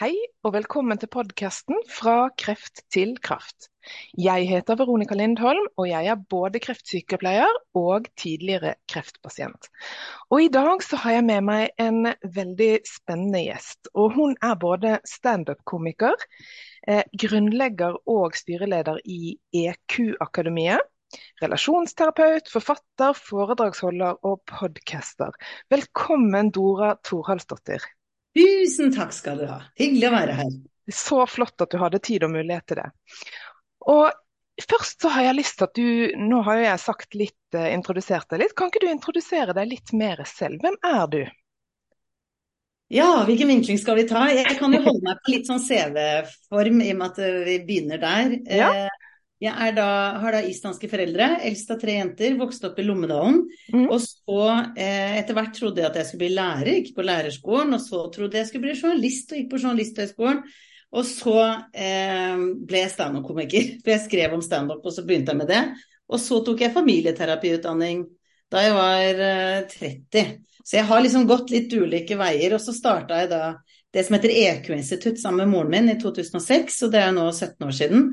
Hei og velkommen til podkasten Fra kreft til kraft. Jeg heter Veronica Lindholm, og jeg er både kreftsykepleier og tidligere kreftpasient. Og I dag så har jeg med meg en veldig spennende gjest. og Hun er både standup-komiker, eh, grunnlegger og styreleder i EQ-akademiet. Relasjonsterapeut, forfatter, foredragsholder og podcaster. Velkommen Dora Thorhalsdottir. Tusen takk skal du ha. Hyggelig å være her. Så flott at du hadde tid og mulighet til det. Og først så har jeg lyst til at du Nå har jeg sagt litt, uh, introdusert deg litt. Kan ikke du introdusere deg litt mer selv? Hvem er du? Ja, hvilken vinkling skal vi ta? Jeg kan jo holde meg på litt sånn CV-form i og med at vi begynner der. Ja. Eh, jeg da, har da islandske foreldre, eldst av tre jenter, vokste opp i Lommedalen. Mm. Og så eh, etter hvert trodde jeg at jeg skulle bli lærer, gikk på lærerskolen. Og så trodde jeg skulle bli journalist og gikk på Journalisthøgskolen. Og så eh, ble jeg standup-komiker, for jeg skrev om standup, og så begynte jeg med det. Og så tok jeg familieterapiutdanning da jeg var eh, 30. Så jeg har liksom gått litt ulike veier. Og så starta jeg da det som heter EQ-institutt sammen med moren min i 2006, og det er nå 17 år siden.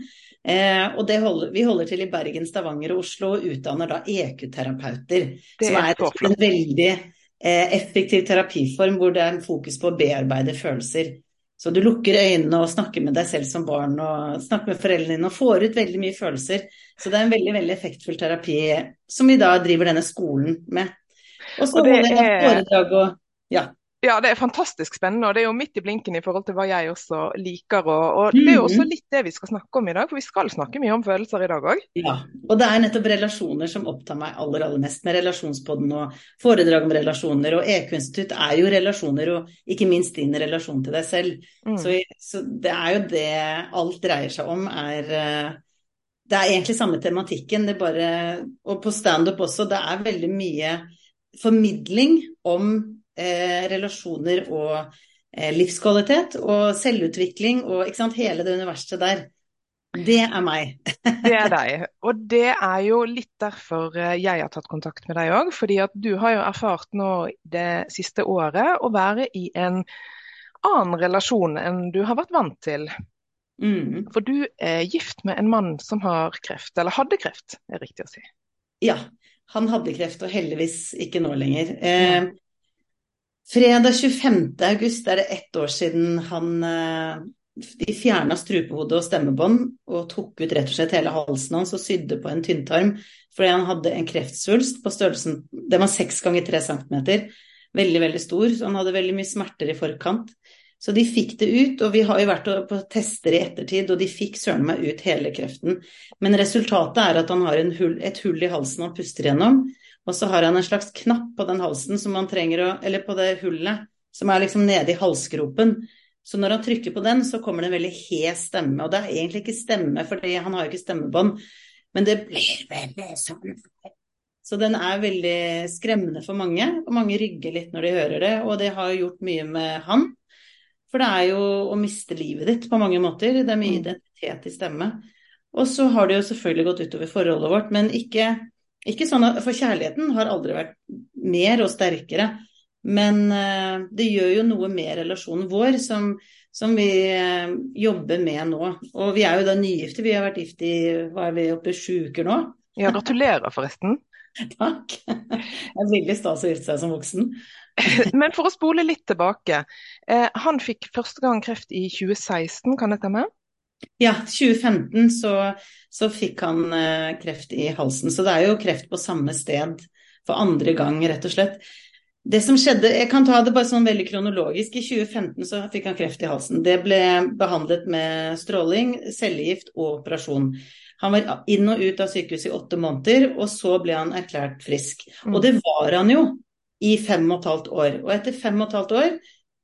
Eh, og holder, vi holder til i Bergen, Stavanger og Oslo og utdanner da EQ-terapeuter. Som er en veldig eh, effektiv terapiform hvor det er en fokus på å bearbeide følelser. Så du lukker øynene og snakker med deg selv som barn og snakker med foreldrene dine og får ut veldig mye følelser. Så det er en veldig veldig effektfull terapi som vi da driver denne skolen med. Og så holder jeg foredrag og ja. Ja, det er fantastisk spennende, og det er jo midt i blinken i forhold til hva jeg også liker. Og, og Det er jo også mm. litt det vi skal snakke om i dag, for vi skal snakke mye om følelser i dag òg. Ja, og det er nettopp relasjoner som opptar meg aller aller mest, med relasjonspodden og foredrag om relasjoner. Og EQ-institutt er jo relasjoner, og ikke minst din relasjon til deg selv. Mm. Så, så, det er jo det alt dreier seg om, er eh, Det er egentlig samme tematikken, det bare Og på standup også, det er veldig mye formidling om eh, relasjoner og eh, livskvalitet og selvutvikling og ikke sant, hele det universet der. Det er meg. det er deg. Og det er jo litt derfor eh, jeg har tatt kontakt med deg òg. Fordi at du har jo erfart nå det siste året å være i en annen relasjon enn du har vært vant til. Mm. For du er gift med en mann som har kreft, eller hadde kreft, er riktig å si. Ja, han hadde kreft, og heldigvis ikke nå lenger. Eh, Fredag 25. august er det ett år siden han eh, De fjerna strupehodet og stemmebånd og tok ut rett og slett hele halsen hans og sydde på en tynntarm fordi han hadde en kreftsvulst på størrelsen Den var seks ganger tre centimeter. Veldig, veldig stor. Så han hadde veldig mye smerter i forkant. Så de fikk det ut, og vi har jo vært på tester i ettertid, og de fikk søren meg ut hele kreften. Men resultatet er at han har hull, et hull i halsen han puster gjennom. Og så har han en slags knapp på den halsen som man trenger å Eller på det hullet som er liksom nede i halsgropen. Så når han trykker på den, så kommer det en veldig hes stemme. Og det er egentlig ikke stemme, for han har jo ikke stemmebånd, men det blir veldig sånn. Så den er veldig skremmende for mange, og mange rygger litt når de hører det. Og det har gjort mye med han. For det er jo å miste livet ditt på mange måter. Det er mye mm. identitet i stemme. Og så har det jo selvfølgelig gått utover forholdet vårt, men ikke ikke sånn at, For kjærligheten har aldri vært mer og sterkere. Men uh, det gjør jo noe med relasjonen vår som, som vi uh, jobber med nå. Og vi er jo da nygifte. Vi har vært gift i hva er vi oppe i sju uker nå. Ja, gratulerer forresten. Takk. Det er veldig stas å gifte seg som voksen. Men for å spole litt tilbake. Eh, han fikk første gang kreft i 2016, kan det stemme? Ja, 2015 så, så fikk han eh, kreft i halsen. Så det er jo kreft på samme sted for andre gang, rett og slett. Det som skjedde, Jeg kan ta det bare sånn veldig kronologisk. I 2015 så fikk han kreft i halsen. Det ble behandlet med stråling, cellegift og operasjon. Han var inn og ut av sykehuset i åtte måneder, og så ble han erklært frisk. Og mm. det var han jo i fem og et halvt år. Og etter fem og et halvt år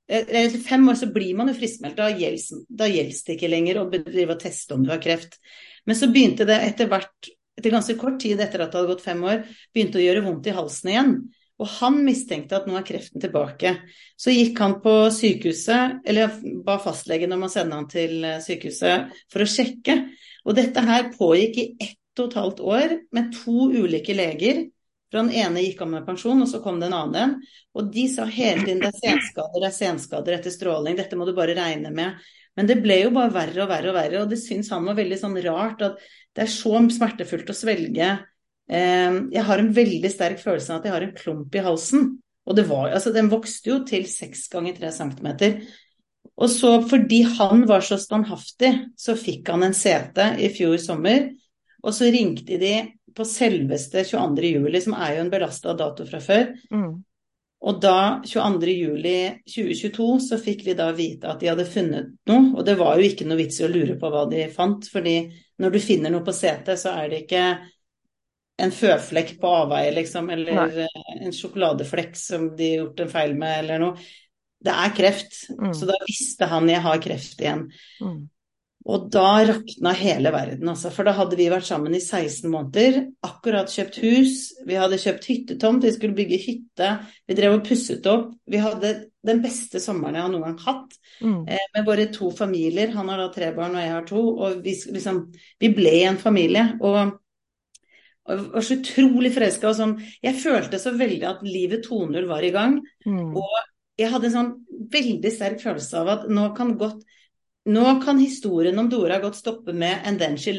etter eh, fem år så blir man jo friskmeldt. Da gjelder det ikke lenger å bedrive og teste om du har kreft. Men så begynte det etter hvert, etter ganske kort tid etter at det hadde gått fem år, begynte å gjøre vondt i halsen igjen. Og han mistenkte at nå er kreften tilbake. Så gikk han på sykehuset, eller ba fastlegen om å sende han til eh, sykehuset for å sjekke. Og dette her pågikk i ett og et halvt år med to ulike leger For den ene gikk av med pensjon, og så kom det en annen en. Og de sa hele tiden det er senskader, det er senskader etter stråling, dette må du bare regne med. Men det ble jo bare verre og verre og verre, og det syns han var veldig sånn rart at det er så smertefullt å svelge. Eh, jeg har en veldig sterk følelse av at jeg har en klump i halsen. Og var, altså den vokste jo til seks ganger tre centimeter. Og så fordi han var så standhaftig, så fikk han en sete i fjor sommer. Og så ringte de på selveste 22. juli, som er jo en belasta dato fra før. Mm. Og da, 22. juli 2022, så fikk vi da vite at de hadde funnet noe. Og det var jo ikke noe vits i å lure på hva de fant, fordi når du finner noe på setet, så er det ikke en føflekk på avveie, liksom, eller Nei. en sjokoladeflekk som de har gjort en feil med, eller noe. Det er kreft. Mm. Så da visste han jeg har kreft igjen. Mm. Og da rakna hele verden, altså. For da hadde vi vært sammen i 16 måneder. Akkurat kjøpt hus. Vi hadde kjøpt hyttetomt, vi skulle bygge hytte. Vi drev og pusset opp. Vi hadde den beste sommeren jeg har noen gang hatt. Mm. Eh, med våre to familier. Han har da tre barn, og jeg har to. Og vi, liksom, vi ble en familie. Og, og var så utrolig forelska. Sånn, jeg følte så veldig at livet 2.0 var i gang. Mm. Og jeg hadde en sånn veldig sterk følelse av at nå kan godt nå kan historien om Dora godt stoppe med 'and then she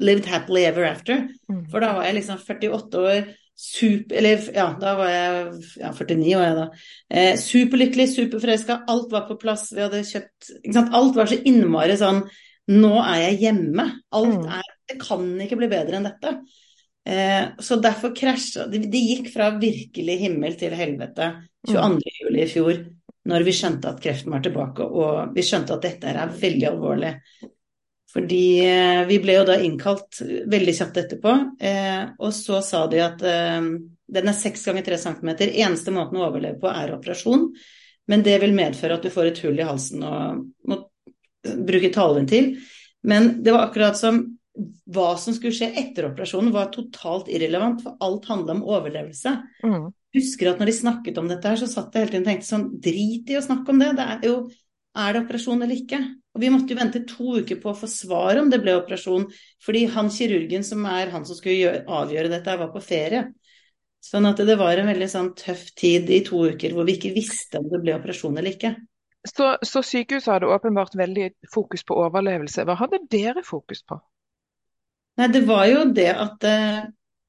lived happily ever after'. Mm. For da var jeg liksom 48 år, super Eller ja, da var jeg ja, 49 år jeg da. Eh, superlykkelig, superforelska, alt var på plass. Vi hadde kjøpt ikke sant? Alt var så innmari sånn Nå er jeg hjemme. Alt mm. er Det kan ikke bli bedre enn dette. Eh, så derfor krasja de, de gikk fra virkelig himmel til helvete 22.07. Mm. i fjor når vi skjønte at kreften var tilbake, og vi skjønte at dette er veldig alvorlig. Fordi eh, vi ble jo da innkalt veldig kjapt etterpå, eh, og så sa de at eh, den er seks ganger tre centimeter. Eneste måten å overleve på er operasjon, men det vil medføre at du får et hull i halsen og må bruke taleventil. Men det var akkurat som hva som skulle skje etter operasjonen var totalt irrelevant, for alt handla om overlevelse. Mm husker at når de snakket om dette her, så satt jeg hele tiden og tenkte sånn Drit i å snakke om det. Det er jo Er det operasjon eller ikke? Og vi måtte jo vente to uker på å få svar om det ble operasjon, fordi han kirurgen som er han som skulle gjøre, avgjøre dette, var på ferie. Sånn at det var en veldig sånn tøff tid i to uker hvor vi ikke visste om det ble operasjon eller ikke. Så, så sykehuset hadde åpenbart veldig fokus på overlevelse. Hva hadde dere fokus på? Nei, Det var jo det at eh,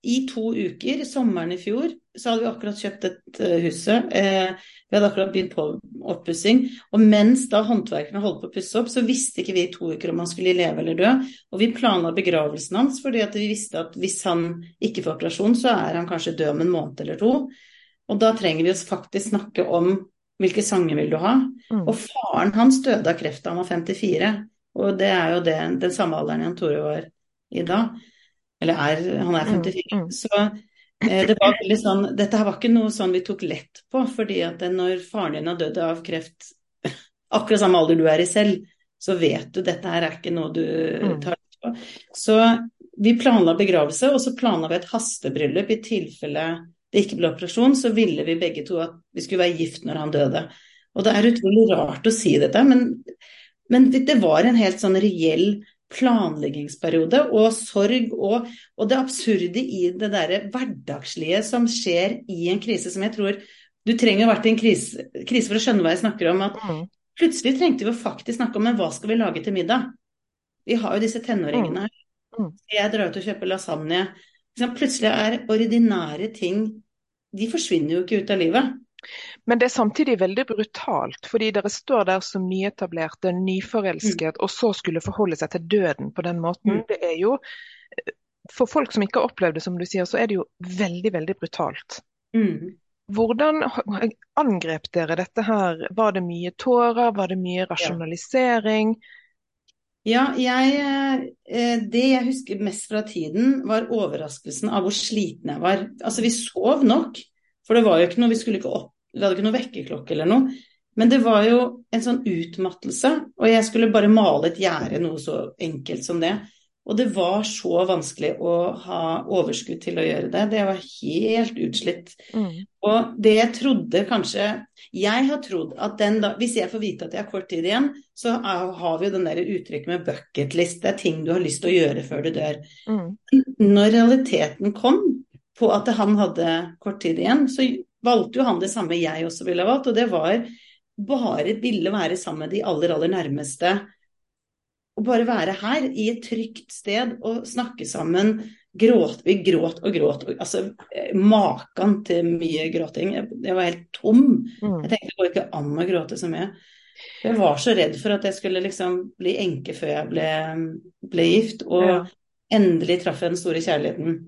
i to uker, sommeren i fjor, så hadde vi akkurat kjøpt dette hus huset. Eh, vi hadde akkurat begynt på oppussing. Og mens da håndverkerne holdt på å pusse opp, så visste ikke vi i to uker om han skulle leve eller dø. Og vi planla begravelsen hans fordi vi visste at hvis han ikke får operasjon, så er han kanskje død om en måned eller to. Og da trenger vi oss faktisk snakke om hvilke sanger vil du ha. Mm. Og faren hans døde av kreft da han var 54. Og det er jo det, den samme alderen Jan Tore var i da. Eller er, han er 54. Mm. Mm. Så Eh, det var veldig sånn, Dette her var ikke noe sånn vi tok lett på, fordi at når faren din har dødd av kreft akkurat samme alder du er i selv, så vet du dette her er ikke noe du mm. tar lett på. Så vi planla begravelse, og så planla vi et hastebryllup i tilfelle det ikke ble operasjon, så ville vi begge to at vi skulle være gift når han døde. Og det er utrolig rart å si dette, men, men det var en helt sånn reell planleggingsperiode og sorg og, og det absurde i det derre hverdagslige som skjer i en krise, som jeg tror Du trenger å ha vært i en krise, krise, for å skjønne hva jeg snakker om. at mm. Plutselig trengte vi å faktisk snakke om men hva skal vi lage til middag. Vi har jo disse tenåringene her. Mm. mm. Jeg drar ut og kjøper lasagne. Plutselig er ordinære ting De forsvinner jo ikke ut av livet. Men det er samtidig veldig brutalt, fordi dere står der som nyetablerte, nyforelsket, mm. og så skulle forholde seg til døden på den måten. Mm. Det er jo, For folk som ikke har opplevd det, som du sier, så er det jo veldig, veldig brutalt. Mm. Hvordan angrep dere dette her? Var det mye tårer, var det mye rasjonalisering? Ja, jeg, eh, det jeg husker mest fra tiden, var overraskelsen av hvor sliten jeg var. Altså, vi sov nok. For det var jo ikke noe, vi skulle ikke opp, vi hadde ikke noe vekkerklokke eller noe. Men det var jo en sånn utmattelse, og jeg skulle bare male et gjerde, noe så enkelt som det. Og det var så vanskelig å ha overskudd til å gjøre det. Det var helt utslitt. Mm. Og det jeg trodde kanskje Jeg har trodd at den da Hvis jeg får vite at jeg har kort tid igjen, så har vi jo den der uttrykket med bucketlist. Det er ting du har lyst til å gjøre før du dør. Mm. Når realiteten kom, på at han hadde kort tid igjen, så valgte jo han det samme jeg også ville ha valgt, og det var bare ville være sammen med de aller, aller nærmeste. Og bare være her i et trygt sted og snakke sammen. Gråt, vi gråt og gråt. Altså maken til mye gråting. Jeg var helt tom. Mm. Jeg tenkte det går ikke an å gråte så mye. Jeg var så redd for at jeg skulle liksom bli enke før jeg ble, ble gift. Og ja. endelig traff jeg den store kjærligheten.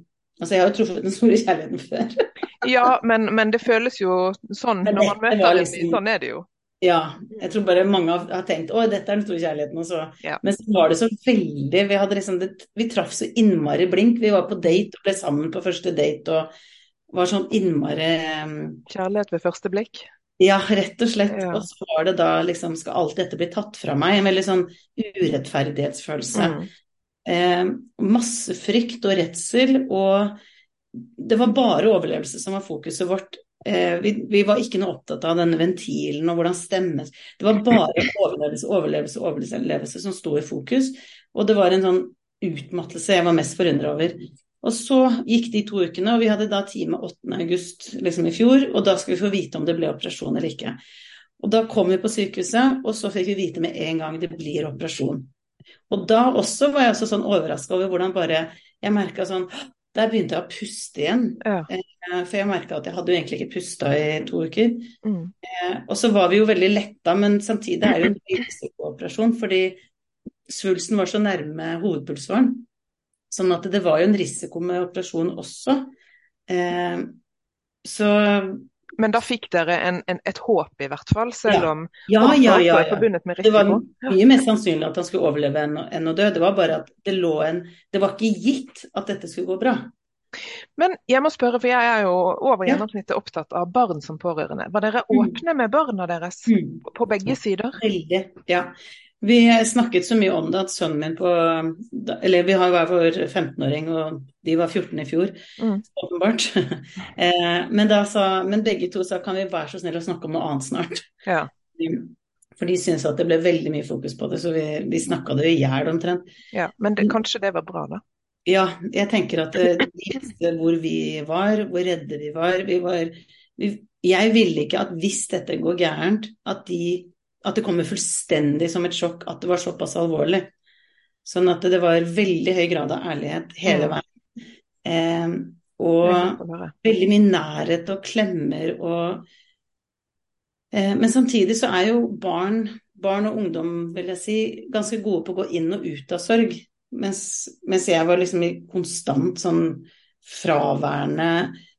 Altså, jeg har jo truffet den store kjærligheten før. ja, men, men, det føles jo sånn når man møter liksom. Sånn er det jo. Ja. Jeg tror bare mange har tenkt å, dette er den store kjærligheten. Og så. Ja. Men så var det så veldig Vi, liksom det, vi traff så innmari blink. Vi var på date og ble sammen på første date og var sånn innmari um... Kjærlighet ved første blikk? Ja, rett og slett. Ja. Og så var det da liksom Skal alt dette bli tatt fra meg? En veldig sånn urettferdighetsfølelse. Mm. Eh, masse frykt og redsel, og det var bare overlevelse som var fokuset vårt. Eh, vi, vi, var ikke noe opptatt av denne ventilen og hvordan stemmes Det var bare overlevelse, overlevelse, overlevelse som sto i fokus. Og det var en sånn utmattelse jeg var mest forundra over. Og så gikk de to ukene, og vi hadde da time 8.8 liksom i fjor, og da skulle vi få vite om det ble operasjon eller ikke. Og da kom vi på sykehuset, og så fikk vi vite med en gang det blir operasjon. Og da også var jeg også sånn overraska over hvordan bare Jeg merka sånn Der begynte jeg å puste igjen. Ja. Eh, for jeg merka at jeg hadde jo egentlig ikke pusta i to uker. Mm. Eh, og så var vi jo veldig letta, men samtidig er det jo en risikooperasjon fordi svulsten var så nærme hovedpulsåren. Sånn at det var jo en risiko med operasjon også. Eh, så men da fikk dere en, en, et håp, i hvert fall, selv ja. om ja, ja, ja, ja. risiko? Det var mye mer sannsynlig at han skulle overleve enn, enn å dø. Det var bare at det lå en Det var ikke gitt at dette skulle gå bra. Men jeg må spørre, for jeg er jo over gjennomsnittet opptatt av barn som pårørende. Var dere mm. åpne med barna deres mm. på begge sider? Veldig, ja. Vi snakket så mye om det at sønnen min på Eller vi har hver vår 15-åring, og de var 14 i fjor, mm. åpenbart. eh, men, sa, men, begge to sa kan vi være så snill å snakke om noe annet snart. Ja. For de syntes at det ble veldig mye fokus på det, så vi, vi snakka det i hjel omtrent. Ja, men det, kanskje det var bra, da? Ja, jeg tenker at det de visste hvor vi var, hvor redde vi var. Vi var vi, jeg ville ikke at hvis dette går gærent, at de at det kommer fullstendig som et sjokk at det var såpass alvorlig. Sånn at det var veldig høy grad av ærlighet hele veien. Eh, og veldig mye nærhet og klemmer og eh, Men samtidig så er jo barn, barn og ungdom, vil jeg si, ganske gode på å gå inn og ut av sorg. Mens, mens jeg var liksom i konstant sånn fraværende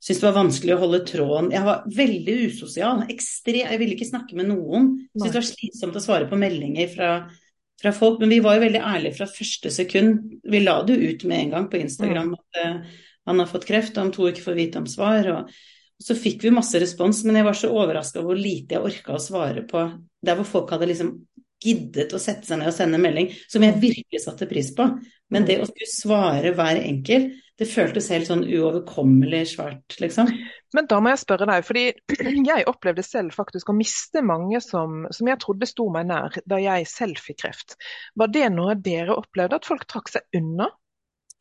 Syntes det var vanskelig å holde tråden. Jeg var veldig usosial. Ekstre, jeg ville ikke snakke med noen. Syntes det var slitsomt å svare på meldinger fra, fra, folk. Men vi var jo veldig ærlige fra første sekund. Vi la det jo ut med en gang på Instagram at uh, han har fått kreft, og om to uker får vite om svar. Og, så fikk vi masse respons, men jeg var så overraska over hvor lite jeg orka å svare på der hvor folk hadde liksom giddet å sette seg ned og sende melding, som jeg virkelig satte pris på. Men det å skulle svare hver enkelt, det føltes helt sånn uoverkommelig svært, liksom. Men da må jeg spørre deg, fordi jeg opplevde selv faktisk å miste mange som, som jeg trodde sto meg nær da jeg selv fikk kreft. Var det noe dere opplevde, at folk trakk seg unna?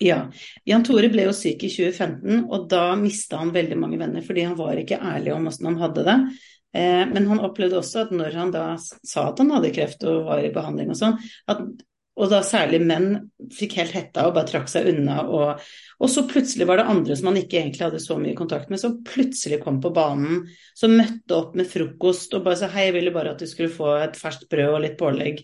Ja. Jan Tore ble jo syk i 2015, og da mista han veldig mange venner fordi han var ikke ærlig om hvordan han hadde det. Eh, men han opplevde også at når han da sa at han hadde kreft og var i behandling og sånn, at og da særlig menn fikk helt hetta og bare trakk seg unna. Og, og, så plutselig var det andre som han ikke egentlig hadde så mye kontakt med, som plutselig kom på banen. Som møtte opp med frokost og bare sa hei, jeg ville bare at du skulle få et ferskt brød og litt pålegg.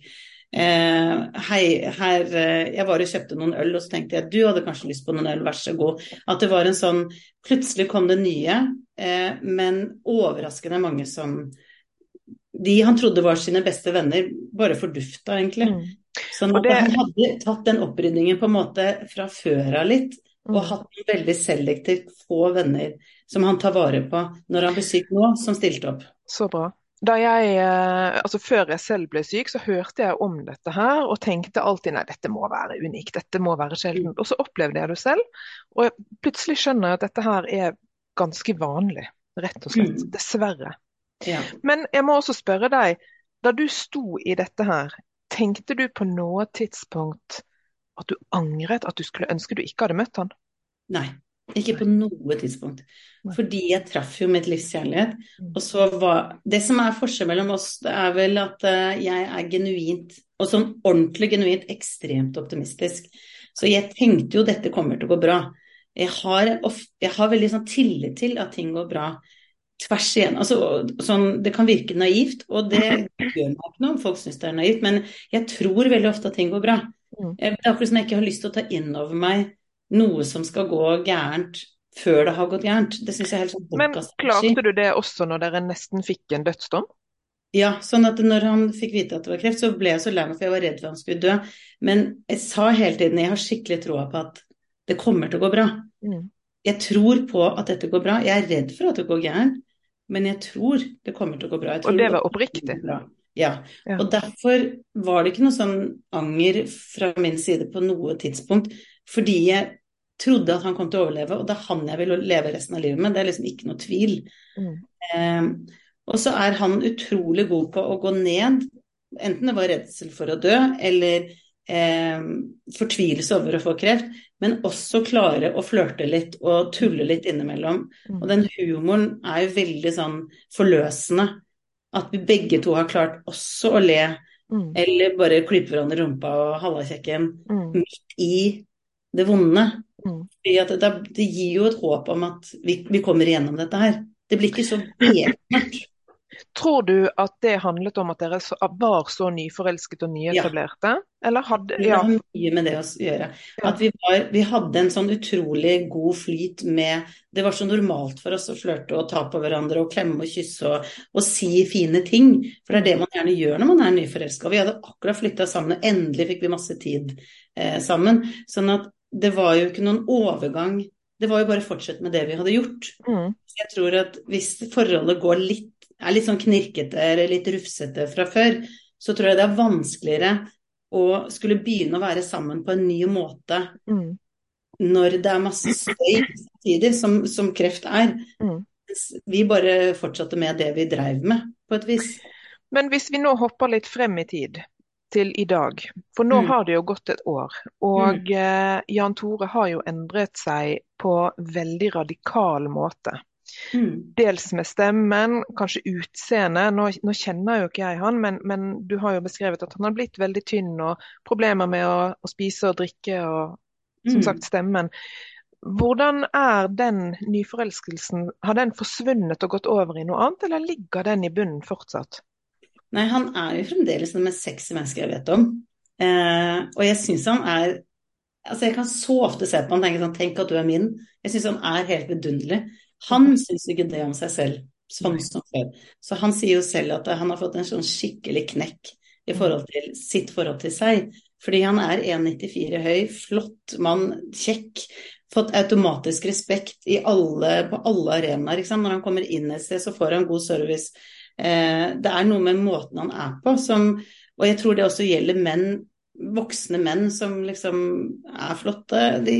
Eh, hei, her eh, Jeg var og kjøpte noen øl, og så tenkte jeg du hadde kanskje lyst på noen øl, vær så god. At det var en sånn Plutselig kom det nye, eh, men overraskende mange som De han trodde var sine beste venner, bare fordufta, egentlig. Mm. Sånn at det... han hadde tatt den oppryddingen på en måte fra før av litt, og hatt hatt veldig selektivt få venner som han tar vare på når han blir syk nå, som stilte opp. Så bra. Da jeg, eh, altså Før jeg selv ble syk, så hørte jeg om dette her og tenkte alltid nei, dette må være unikt, dette må være sjeldent. Og så opplevde jeg det selv, og jeg plutselig skjønner jeg at dette her er ganske vanlig, rett og slett. Mm. Dessverre. Ja. Men jeg må også spørre deg, da du sto i dette her, Tenkte du på noe tidspunkt at du angret, at du skulle ønske du ikke hadde møtt han? Nei. Ikke på noe tidspunkt. Fordi jeg traff jo mitt livs kjærlighet. Mm. Og så var Det som er forskjell mellom oss, det er vel at eh, jeg er genuint, og sånn ordentlig genuint, ekstremt optimistisk. Så jeg tenkte jo dette kommer til å gå bra. Jeg har, jeg har veldig sånn tillit til at ting går bra. Tvers igjen. Altså, sånn, det kan virke naivt, og det gjør meg ikke noe om folk syns det er naivt, men jeg tror veldig ofte at ting går bra. Mm. Eh, Det er akkurat som jeg ikke har lyst til å ta inn over meg noe som skal gå gærent før det har gått gærent. Det syns jeg er helt sånn Men klarte du det også når dere nesten fikk en dødsdom? Ja, sånn at når han fikk vite at det var kreft, så ble jeg så lei meg, for jeg var redd for han skulle dø. Men jeg sa hele tiden jeg har skikkelig troa på at det kommer til å gå bra. Mm. Jeg tror på at dette går bra. Jeg er redd for at det går gærent, men jeg tror det kommer til å gå bra. Og det var oppriktig? Ja. Og derfor var det ikke noe sånn anger fra min side på noe tidspunkt, fordi jeg trodde at han kom til å overleve, og det er han jeg vil leve resten av livet med. Det er liksom ikke noe tvil. Mm. Eh, og så er han utrolig god på å gå ned, enten det var redsel for å dø eller eh, fortvilelse over å få kreft, men også klare å flørte litt og tulle litt innimellom. Mm. Og den humoren er jo veldig sånn forløsende. At vi begge to har klart også å le, Mm. eller bare klype hverandre i rumpa og halla kjekken Mm. midt i det vonde. Mm. Fordi det, det gir jo et håp om at vi, vi kommer igjennom dette her. Det blir ikke så bekmørkt. Tror du at det handlet om at dere var så nyforelsket og nyetablerte? Eller hadde Det Ja. har mye med det å gjøre. At vi, var, vi hadde en sånn utrolig god flyt med Det var så normalt for oss å flørte og ta på hverandre og klemme og kysse og, og si fine ting. For det er det man gjerne gjør når man er nyforelska. Vi hadde akkurat flytta sammen, og endelig fikk vi masse tid eh, sammen. Sånn at det var jo ikke noen overgang. Det var jo bare å fortsette med det vi hadde gjort. Mm. Jeg tror at hvis forholdet går litt, er litt sånn knirkete eller litt rufsete fra før, så tror jeg det er vanskeligere å skulle begynne å være sammen på en ny måte Mm. når det er masse støy samtidig, som, som kreft er. Mm. Vi bare fortsatte med det vi dreiv med, på et vis. Men hvis vi nå hopper litt frem i tid, til i dag, for nå Mm. har det jo gått et år, og eh, Jan Tore har jo endret seg på veldig radikal måte. Mm. Dels med stemmen, kanskje utseendet. Nå, nå kjenner jo ikke jeg han, men, men du har jo beskrevet at han har blitt veldig tynn og problemer med å, å spise og drikke og som Mm. sagt stemmen. Hvordan er den nyforelskelsen, har den forsvunnet og gått over i noe annet, eller ligger den i bunnen fortsatt? Nei, han er jo fremdeles det mest sexy mennesket jeg vet om. Eh, og jeg syns han er Altså, jeg kan så ofte se på han og tenke sånn Tenk at du er min. Jeg syns han er helt vidunderlig. Han syns ikke det om seg selv, sånn som før. Så han sier jo selv at han har fått en sånn skikkelig knekk i forhold til sitt forhold til seg. Fordi han er 1,94 høy, flott mann, kjekk. Fått automatisk respekt i alle, på alle arenaer. Når han kommer inn et sted, så får han god service. Eh, det er noe med måten han er på som Og jeg tror det også gjelder menn, voksne menn som liksom er flotte. De,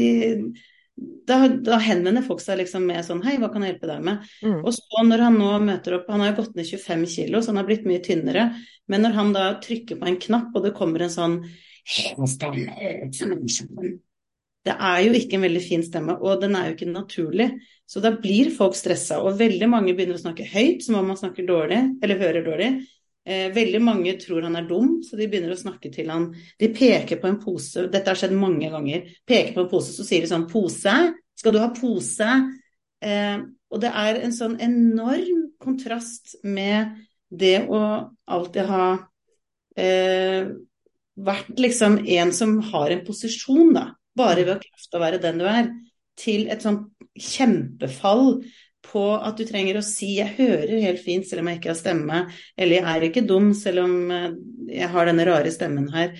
da, da henvender folk seg liksom med sånn Hei, hva kan jeg hjelpe deg med? Mm. Og så når han nå møter opp, han har jo gått ned 25 kilo, så han har blitt mye tynnere. Men når han da trykker på en knapp, og det kommer en sånn. Det er jo ikke en veldig fin stemme, og den er jo ikke naturlig. Så da blir folk stressa, og veldig mange begynner å snakke høyt, som om man snakker dårlig, eller hører dårlig. Eh, veldig mange tror han er dum, så de begynner å snakke til han. De peker på en pose, dette har skjedd mange ganger, peker på en pose, så sier de sånn 'pose', skal du ha pose? Eh, og det er en sånn enorm kontrast med det å alltid ha eh, vært liksom en som har en posisjon, da, bare ved å krafte å være den du er, til et sånt kjempefall på at du trenger å si 'jeg hører helt fint selv om jeg ikke har stemme', eller 'jeg er ikke dum selv om eh, jeg har denne rare stemmen her'.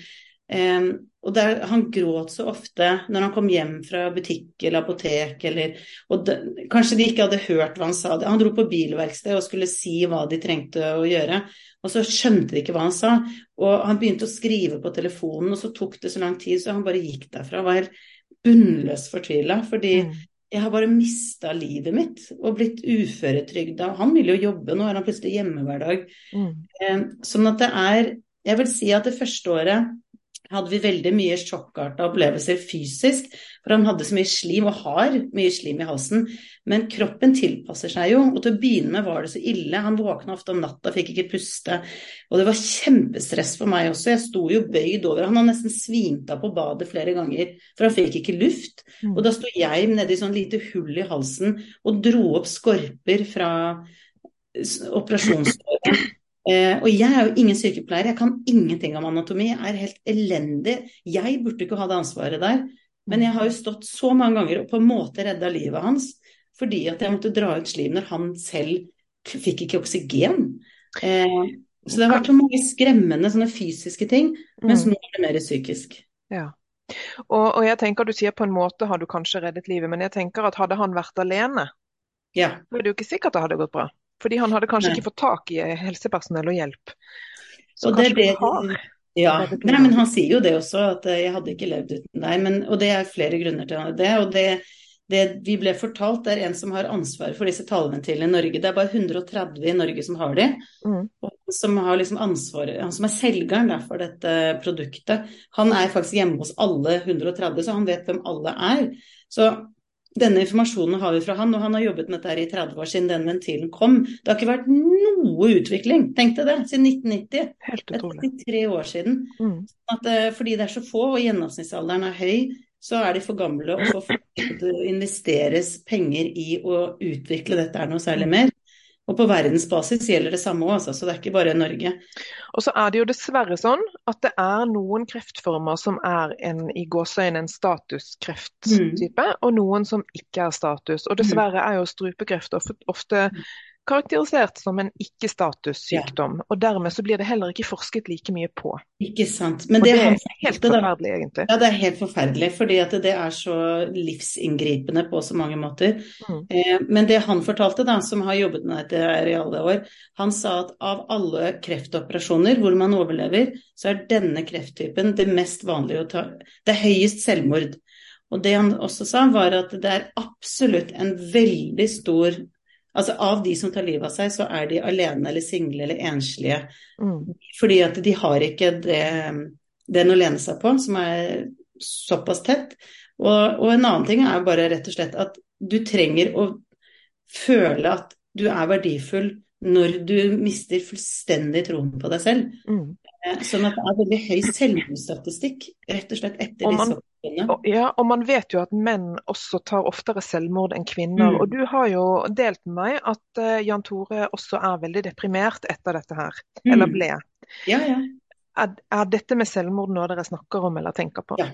Um, og der, Han gråt så ofte når han kom hjem fra butikk eller apotek, eller, og de, kanskje de ikke hadde hørt hva han sa. Han dro på bilverksted og skulle si hva de trengte å gjøre, og så skjønte de ikke hva han sa. Og han begynte å skrive på telefonen, og så tok det så lang tid, så han bare gikk derfra. Han var helt bunnløst fortvila, fordi Mm. Jeg har bare mista livet mitt og blitt uføretrygda. Han vil jo jobbe, nå er han plutselig hjemme hver dag. Mm. Eh, Sånn at det er Jeg vil si at det første året hadde vi veldig mye sjokkarta opplevelser fysisk. For han hadde så mye slim, og har mye slim i halsen. Men kroppen tilpasser seg jo. Og til å begynne med var det så ille. Han våkna ofte om natta, fikk ikke puste. Og det var kjempestress for meg også. Jeg sto jo bøyd over. Han hadde nesten svimt av på badet flere ganger, for han fikk ikke luft. Mm. Og da sto jeg nedi sånn lite hull i halsen og dro opp skorper fra operasjonsdøren. Eh, og jeg er jo ingen sykepleier, jeg kan ingenting om anatomi, jeg er helt elendig. Jeg burde ikke ha det ansvaret der. Men jeg har jo stått så mange ganger og på en måte redda livet hans fordi at jeg måtte dra ut slim når han selv fikk ikke oksygen. Eh, så det har vært så mange skremmende sånne fysiske ting, mens nå er det mer psykisk. Ja. Og, og, jeg tenker du sier på en måte har du kanskje reddet livet, men jeg tenker at hadde han vært alene, ja. så er det jo ikke sikkert det hadde gått bra. Fordi han hadde kanskje Nei. ikke fått tak i helsepersonell og hjelp. Så og kanskje det, det, har ja, Nei, men han sier jo det også, at eh, jeg hadde ikke levd uten deg. Men, og det er flere grunner til det. Og det, det vi ble fortalt, det er en som har ansvaret for disse taleventilene i Norge. Det er bare 130 i Norge som har de. Mm. Og som har liksom ansvaret, Han som er selgeren for dette produktet, han er faktisk hjemme hos alle 130, så han vet hvem alle er. Så denne informasjonen har vi fra han, og han har jobbet med dette i 30 år siden den ventilen kom. Det har ikke vært noe utvikling, tenk deg det, siden 1990. Helt utrolig. Det er 33 år siden. Mm. At, eh, fordi det er så få, og gjennomsnittsalderen er høy, så er de for gamle og for å investeres penger i å utvikle dette er noe særlig mer. Og på verdensbasis gjelder det samme òg, altså, så det er ikke bare Norge. Og så er det jo dessverre sånn at det er noen kreftformer som er en i gåseøyne en statuskrefttype, mm. og noen som ikke er status. Og dessverre er jo strupekreft ofte karakterisert som en ikke-statussykdom. Ja. Og dermed så blir det heller ikke forsket like mye på. Ikke sant. Men det, det er helt forferdelig, egentlig. Ja, det er helt forferdelig, fordi at det er så livsinngripende på så mange måter. Mm. Eh, men det han fortalte, da, som har jobbet med dette i alle år, han sa at av alle kreftoperasjoner hvor man overlever, så er denne krefttypen det mest vanlige å ta Det er høyest selvmord. Og det han også sa, var at det er absolutt en veldig stor Altså Av de som tar livet av seg, så er de alene eller single eller enslige. Mm. Fordi at de har ikke det, den å lene seg på som er såpass tett. Og, og, en annen ting er bare rett og slett at du trenger å føle at du er verdifull når du mister fullstendig troen på deg selv. Mm. Sånn at det er veldig høy selvmordsstatistikk rett og slett etter og man, disse årene. Ja, og man vet jo at menn også tar oftere selvmord enn kvinner. Mm. Og du har jo delt med meg at uh, Jan Tore også er veldig deprimert etter dette her. Mm. Eller ble. Ja, ja. Er, er, dette med selvmord noe dere snakker om eller tenker på? Ja.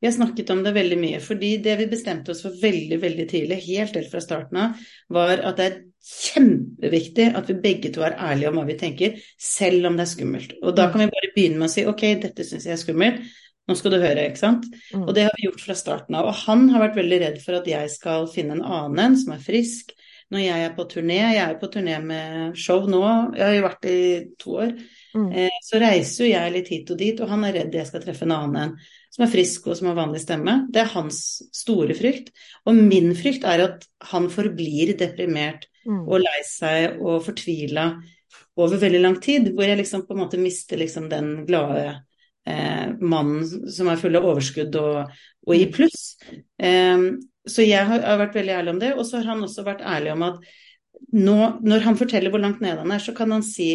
Vi har snakket om det veldig mye. fordi det vi bestemte oss for veldig veldig tidlig, helt helt fra starten av, var at det er kjempeviktig at vi begge to er ærlige om hva vi tenker, selv om det er skummelt. Og da mm. kan vi bare begynne med å si ok, dette syns jeg er skummelt, nå skal du høre, ikke sant. Mm. Og det har vi gjort fra starten av. Og han har vært veldig redd for at jeg skal finne en annen en som er frisk. Når jeg er på turné, jeg er på turné med show nå, jeg har jo vært i to år, mm. eh, så reiser jo jeg litt hit og dit, og han er redd jeg skal treffe en annen en som er frisk og som har vanlig stemme. Det er hans store frykt. Og min frykt er at han forblir deprimert mm. og lei seg og fortvila over veldig lang tid. Hvor jeg liksom på en måte mister liksom den glade eh, mannen som er full av overskudd og, og i mm. pluss. Eh, så jeg har, har, vært veldig ærlig om det. Og så har han også vært ærlig om at nå, når han forteller hvor langt nede han er, så kan han si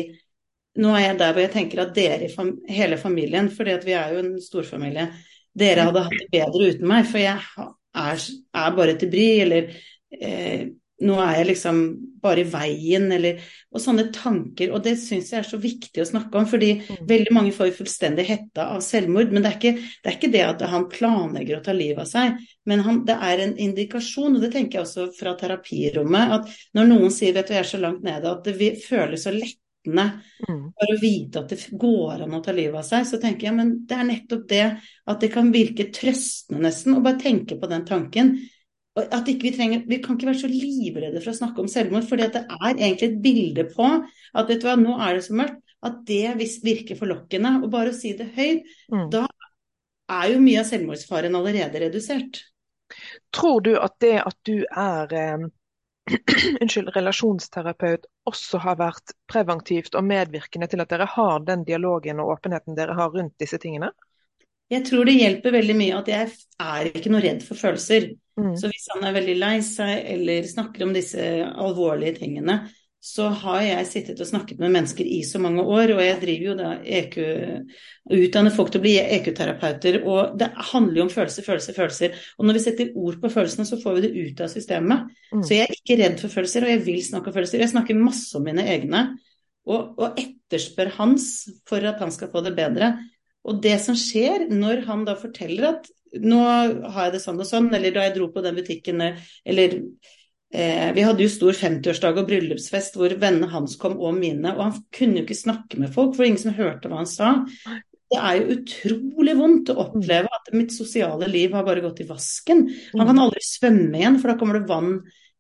nå er jeg der hvor jeg tenker at dere, hele familien, fordi vi er jo en storfamilie, dere hadde hatt det bedre uten meg, for jeg er, er bare til bry, eller eh, nå er jeg liksom bare i veien, eller Og sånne tanker. Og det syns jeg er så viktig å snakke om, fordi mm. veldig mange får fullstendig hetta av selvmord. Men det er, ikke, det er ikke det at han planlegger å ta livet av seg, men han, det er en indikasjon, og det tenker jeg også fra terapirommet, at når noen sier vet du, jeg er så langt nede at det føles så lett sultne mm. for å vite at det går an å ta livet av seg, så tenker jeg men det er nettopp det at det kan virke trøstende nesten å bare tenke på den tanken. At ikke vi, trenger, vi kan ikke være så livredde for å snakke om selvmord, for det er egentlig et bilde på at vet du hva, nå er det så mørkt, at det virker forlokkende. Og bare å si det høyt, mm. da er jo mye av selvmordsfaren allerede redusert. Tror du at det at du er eh unnskyld, relasjonsterapeut også har vært preventivt og medvirkende til at dere har den dialogen og åpenheten dere har rundt disse tingene? Jeg tror det hjelper veldig mye at jeg er ikke noe redd for følelser. Mm. Så hvis han er veldig lei seg eller snakker om disse alvorlige tingene, så har jeg sittet og snakket med mennesker i så mange år, og jeg driver jo da EQ, utdanner folk til å bli EQ-terapeuter, og det handler jo om følelser, følelser, følelser. Og når vi setter ord på følelsene, så får vi det ut av systemet. Mm. Så jeg er ikke redd for følelser, og jeg vil snakke om følelser. Jeg snakker masse om mine egne, og, og etterspør hans for at han skal få det bedre. Og det som skjer når han da forteller at nå har jeg det sånn og sånn, eller da jeg dro på den butikken, eller eh, Vi hadde jo stor 50-årsdag og bryllupsfest hvor vennene hans kom og mine, og han kunne jo ikke snakke med folk, for ingen som hørte hva han sa. Det er jo utrolig vondt å oppleve at mitt sosiale liv har bare gått i vasken. Han kan aldri svømme igjen, for da kommer det vann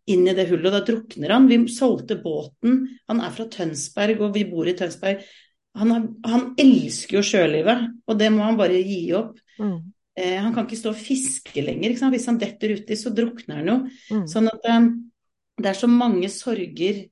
inn i det hullet, og da drukner han. Vi solgte båten. Han er fra Tønsberg, og vi bor i Tønsberg. Han, har, han elsker jo sjølivet, og det må han bare gi opp. Mm. Eh, han kan ikke stå og fiske lenger. Hvis han detter uti, så drukner han jo. Mm. Sånn at um, det er så mange sorger.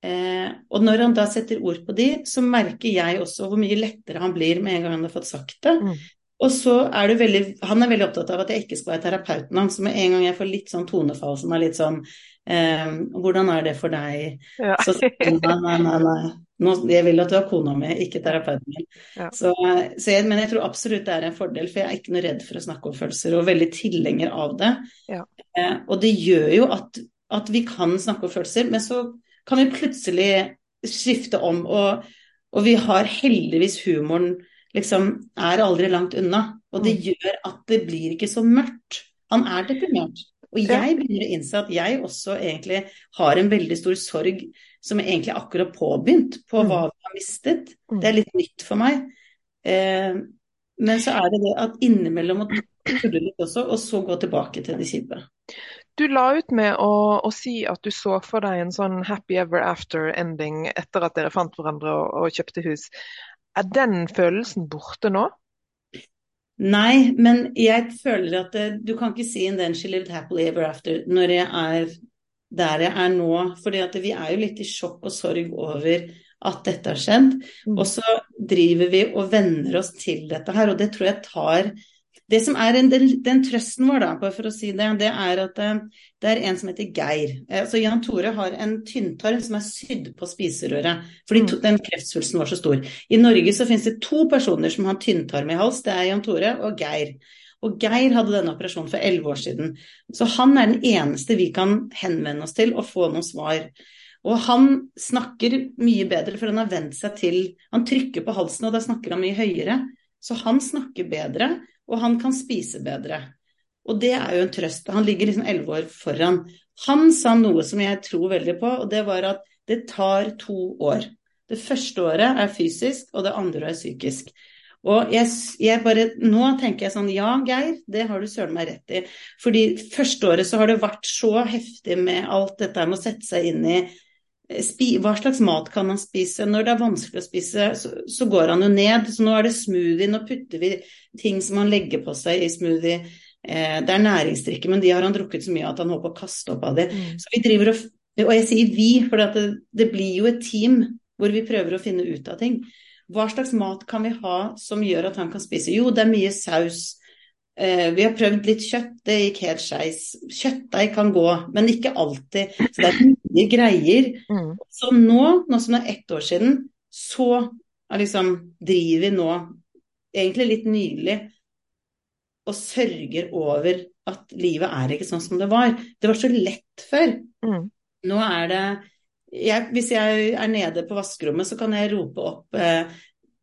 Eh, og når han da setter ord på de, så merker jeg også hvor mye lettere han blir med en gang han har fått sagt det. Mm. Og så er du veldig, Han er veldig opptatt av at jeg ikke skal være terapeuten hans. Med en gang jeg får litt sånn tonefall som er litt sånn eh, Hvordan er det for deg? Ja. Så sier han nei, nei, nei. Nå, jeg vil at du har kona mi, ikke terapeuten min. Ja. Så, så jeg, men jeg tror absolutt det er en fordel, for jeg er ikke noe redd for å snakke om følelser, og veldig tilhenger av det. Ja. Eh, og det gjør jo at, at vi kan snakke om følelser, men så kan vi plutselig skifte om, og, og vi har heldigvis humoren liksom er aldri langt unna. Og det Mm. gjør at det blir ikke så mørkt. Han er deprimert. Og jeg begynner å innse at jeg også egentlig har en veldig stor sorg som egentlig akkurat påbegynt på Mm. hva vi har mistet. Mm. Det er litt nytt for meg. Eh, men så er det det at innimellom å tulle litt også, og så gå tilbake til det kjipe. Du la ut med å, å si at du så for deg en sånn happy ever after-ending etter at dere fant hverandre og, og kjøpte hus. Er den følelsen borte nå? Nei, men jeg føler at det, du kan ikke si 'and then she lived happily ever after' når jeg er der jeg er nå. fordi vi er jo litt i sjokk og sorg over at dette har skjedd. Mm. Og så driver vi og venner oss til dette her, og det tror jeg tar Det som er en, den, den trøsten vår, da, for å si det, det er at eh, det er en som heter Geir. Eh, Så Jan Tore har en tynntarm som er sydd på spiserøret, fordi to, den kreftsvulsten var så stor. I Norge så finnes det to personer som har tynntarm i hals, det er Jan Tore og Geir. Og Geir hadde denne operasjonen for elleve år siden. Så han er den eneste vi kan henvende oss til og få noen svar. Og han snakker mye bedre, for han har vent seg til Han trykker på halsen, og da snakker han mye høyere. Så han snakker bedre, og han kan spise bedre. Og det er jo en trøst. Han ligger liksom elleve år foran. Han sa noe som jeg tror veldig på, og det var at det tar to år. Det første året er fysisk, og det andre er psykisk. Og jeg, jeg bare, Nå tenker jeg sånn Ja, Geir, det har du søren meg rett i. Fordi første året så har det vært så heftig med alt dette med å sette seg inn i eh, spi, Hva slags mat kan han spise? Når det er vanskelig å spise, så, så går han jo ned. Så nå er det smoothie. Nå putter vi ting som han legger på seg i smoothie. Eh, det er næringsdrikke, men de har han drukket så mye at han håper å kaste opp av det. Mm. Så vi driver og Og jeg sier vi, for det, det blir jo et team hvor vi prøver å finne ut av ting. Hva slags mat kan vi ha som gjør at han kan spise? Jo, det er mye saus. Eh, vi har prøvd litt kjøtt, det gikk helt skeis. Kjøttdeig kan gå, men ikke alltid. Så det er mye greier. Mm. Så nå, nå som det er ett år siden, så er liksom, driver vi nå, egentlig litt nylig, og sørger over at livet er ikke sånn som det var. Det var så lett før. Mm. Nå er det jeg, Hvis jeg er nede på vaskerommet, så kan jeg rope opp eh,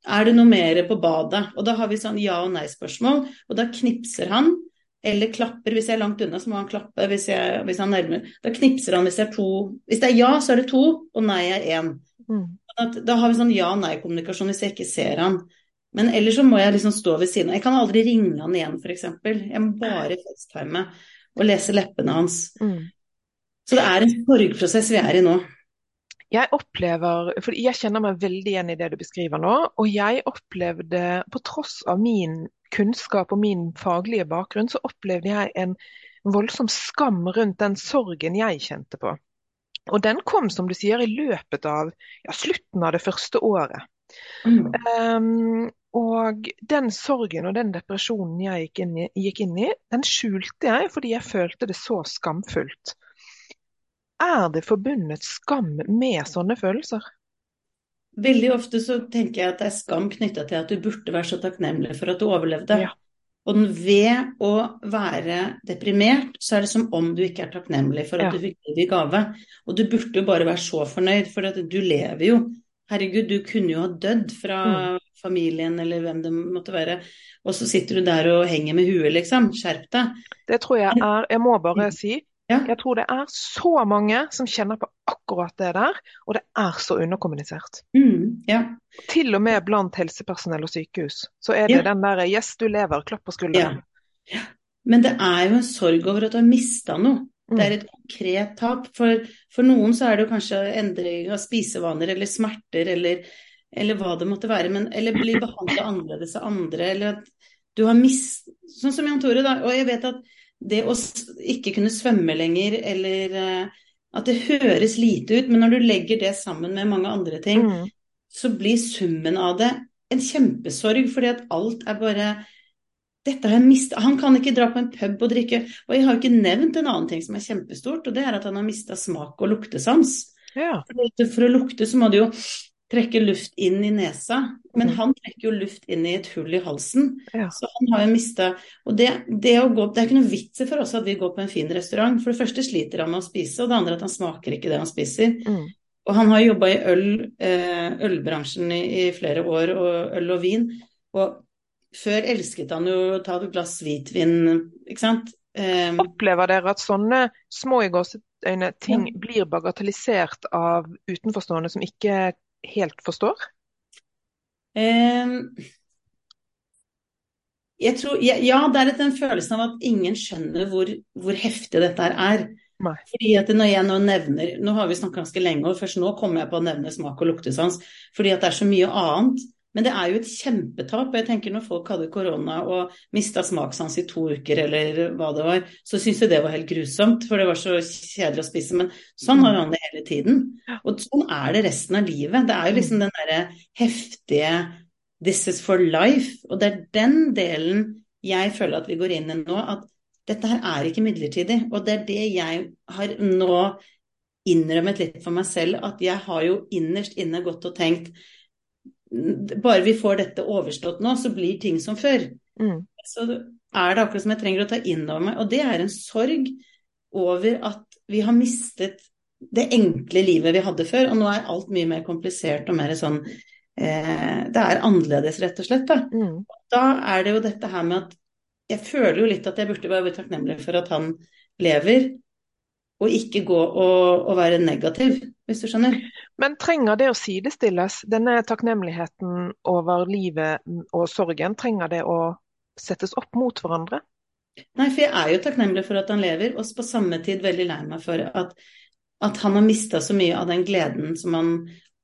Er det noe mer på badet? Og da har vi sånn ja- og nei-spørsmål, og da knipser han. Eller klapper. Hvis jeg er langt unna, så må han klappe. Hvis, jeg, hvis han nærmer Da knipser han hvis det er to. Hvis det er ja, så er det to, og nei er én. Mm. Sånn da har vi sånn ja- og nei-kommunikasjon hvis jeg ikke ser han. Men ellers så må jeg liksom stå ved siden av. Jeg kan aldri ringe han igjen, f.eks. Jeg må bare facetime og lese leppene hans. Mm. Så det er en sorgprosess vi er i nå. Jeg opplever, for jeg kjenner meg veldig igjen i det du beskriver nå, og jeg opplevde, på tross av min kunnskap og min faglige bakgrunn, så opplevde jeg en voldsom skam rundt den sorgen jeg kjente på. Og den kom, som du sier, i løpet av ja, slutten av det første året. Mm. Um, Og den sorgen og den depresjonen jeg gikk inn, i, gikk inn i, den skjulte jeg fordi jeg følte det så skamfullt. Er det forbundet skam med sånne følelser? Veldig ofte så tenker jeg at det er skam knytta til at du burde være så takknemlig for at du overlevde. Ja. Og ved å være deprimert, så er det som om du ikke er takknemlig for at Ja. du fikk det i gave. Og du burde jo bare være så fornøyd, for at du lever jo. Herregud, du kunne jo ha dødd fra Mm. familien eller hvem det måtte være. Og så sitter du der og henger med huet, liksom. Skjerp deg. Det tror jeg er Jeg må bare si Ja. jeg tror det er så mange som kjenner på akkurat det der, og det er så underkommunisert. Mm, ja. Til og med blant helsepersonell og sykehus. Så er det Ja. den der 'yes, du lever', klapp på skulderen. Men det er jo en sorg over at du har mista noe. Det er Mm. et konkret tap. For, for noen så er det jo kanskje endring av spisevaner eller smerter eller, eller hva det måtte være. Men, eller bli behandla annerledes av andre. Eller at du har mist Sånn som Jan Tore, da. Og jeg vet at det å ikke kunne svømme lenger, eller eh, at det høres lite ut, men når du legger det sammen med mange andre ting, Mm. så blir summen av det en kjempesorg, fordi at alt er bare dette har jeg mistet. Han kan ikke dra på en pub og drikke. Og jeg har jo ikke nevnt en annen ting som er kjempestort, og det er at han har mista smak og luktesans. Ja. For å lukte så må du jo trekke luft inn i nesa, men Mm. han trekker jo luft inn i et hull i halsen. Ja. Så han har jo mista Og det, det, å gå, det er ikke noe vits for oss at vi går på en fin restaurant. For det første sliter han med å spise, og det andre at han smaker ikke det han spiser. Mm. Og han har jobba i øl, eh, ølbransjen i, i flere år, og øl og vin. Og før elsket han jo å ta et glass hvitvin, ikke sant. Um, Opplever dere at sånne små i gåseøyne ting Ja. blir bagatellisert av utenforstående som ikke helt forstår? Um, jeg tror, ja, ja, det er den følelsen av at ingen skjønner hvor, hvor heftig dette her er. Nei. Fordi at når jeg nå nevner Nå har vi snakket ganske lenge, og først nå kommer jeg på å nevne smak og luktesans. Fordi at det er så mye annet. Men det er jo et kjempetap. jeg tenker Når folk hadde korona og mista smakssans i to uker, eller hva det var, så syns jeg det var helt grusomt. For det var så kjedelig å spise. Men sånn har han det hele tiden. Og sånn er det resten av livet. Det er jo liksom den derre heftige This is for life. Og det er den delen jeg føler at vi går inn i nå. At dette her er ikke midlertidig. Og det er det jeg har nå innrømmet litt for meg selv, at jeg har jo innerst inne gått og tenkt bare vi får dette overstått nå, så blir ting som før. Mm. Så er det akkurat som jeg trenger å ta inn over meg. Og det er en sorg over at vi har mistet det enkle livet vi hadde før. Og nå er alt mye mer komplisert og mer sånn eh, Det er annerledes, rett og slett. Da. Mm. da er det jo dette her med at jeg føler jo litt at jeg burde være takknemlig for at han lever, og ikke gå og, og være negativ, hvis du skjønner. Men trenger det å sidestilles, denne takknemligheten over livet og sorgen, trenger det å settes opp mot hverandre? Nei, for jeg er jo takknemlig for at han lever, og på samme tid veldig lei meg for at, at han har mista så mye av den gleden som han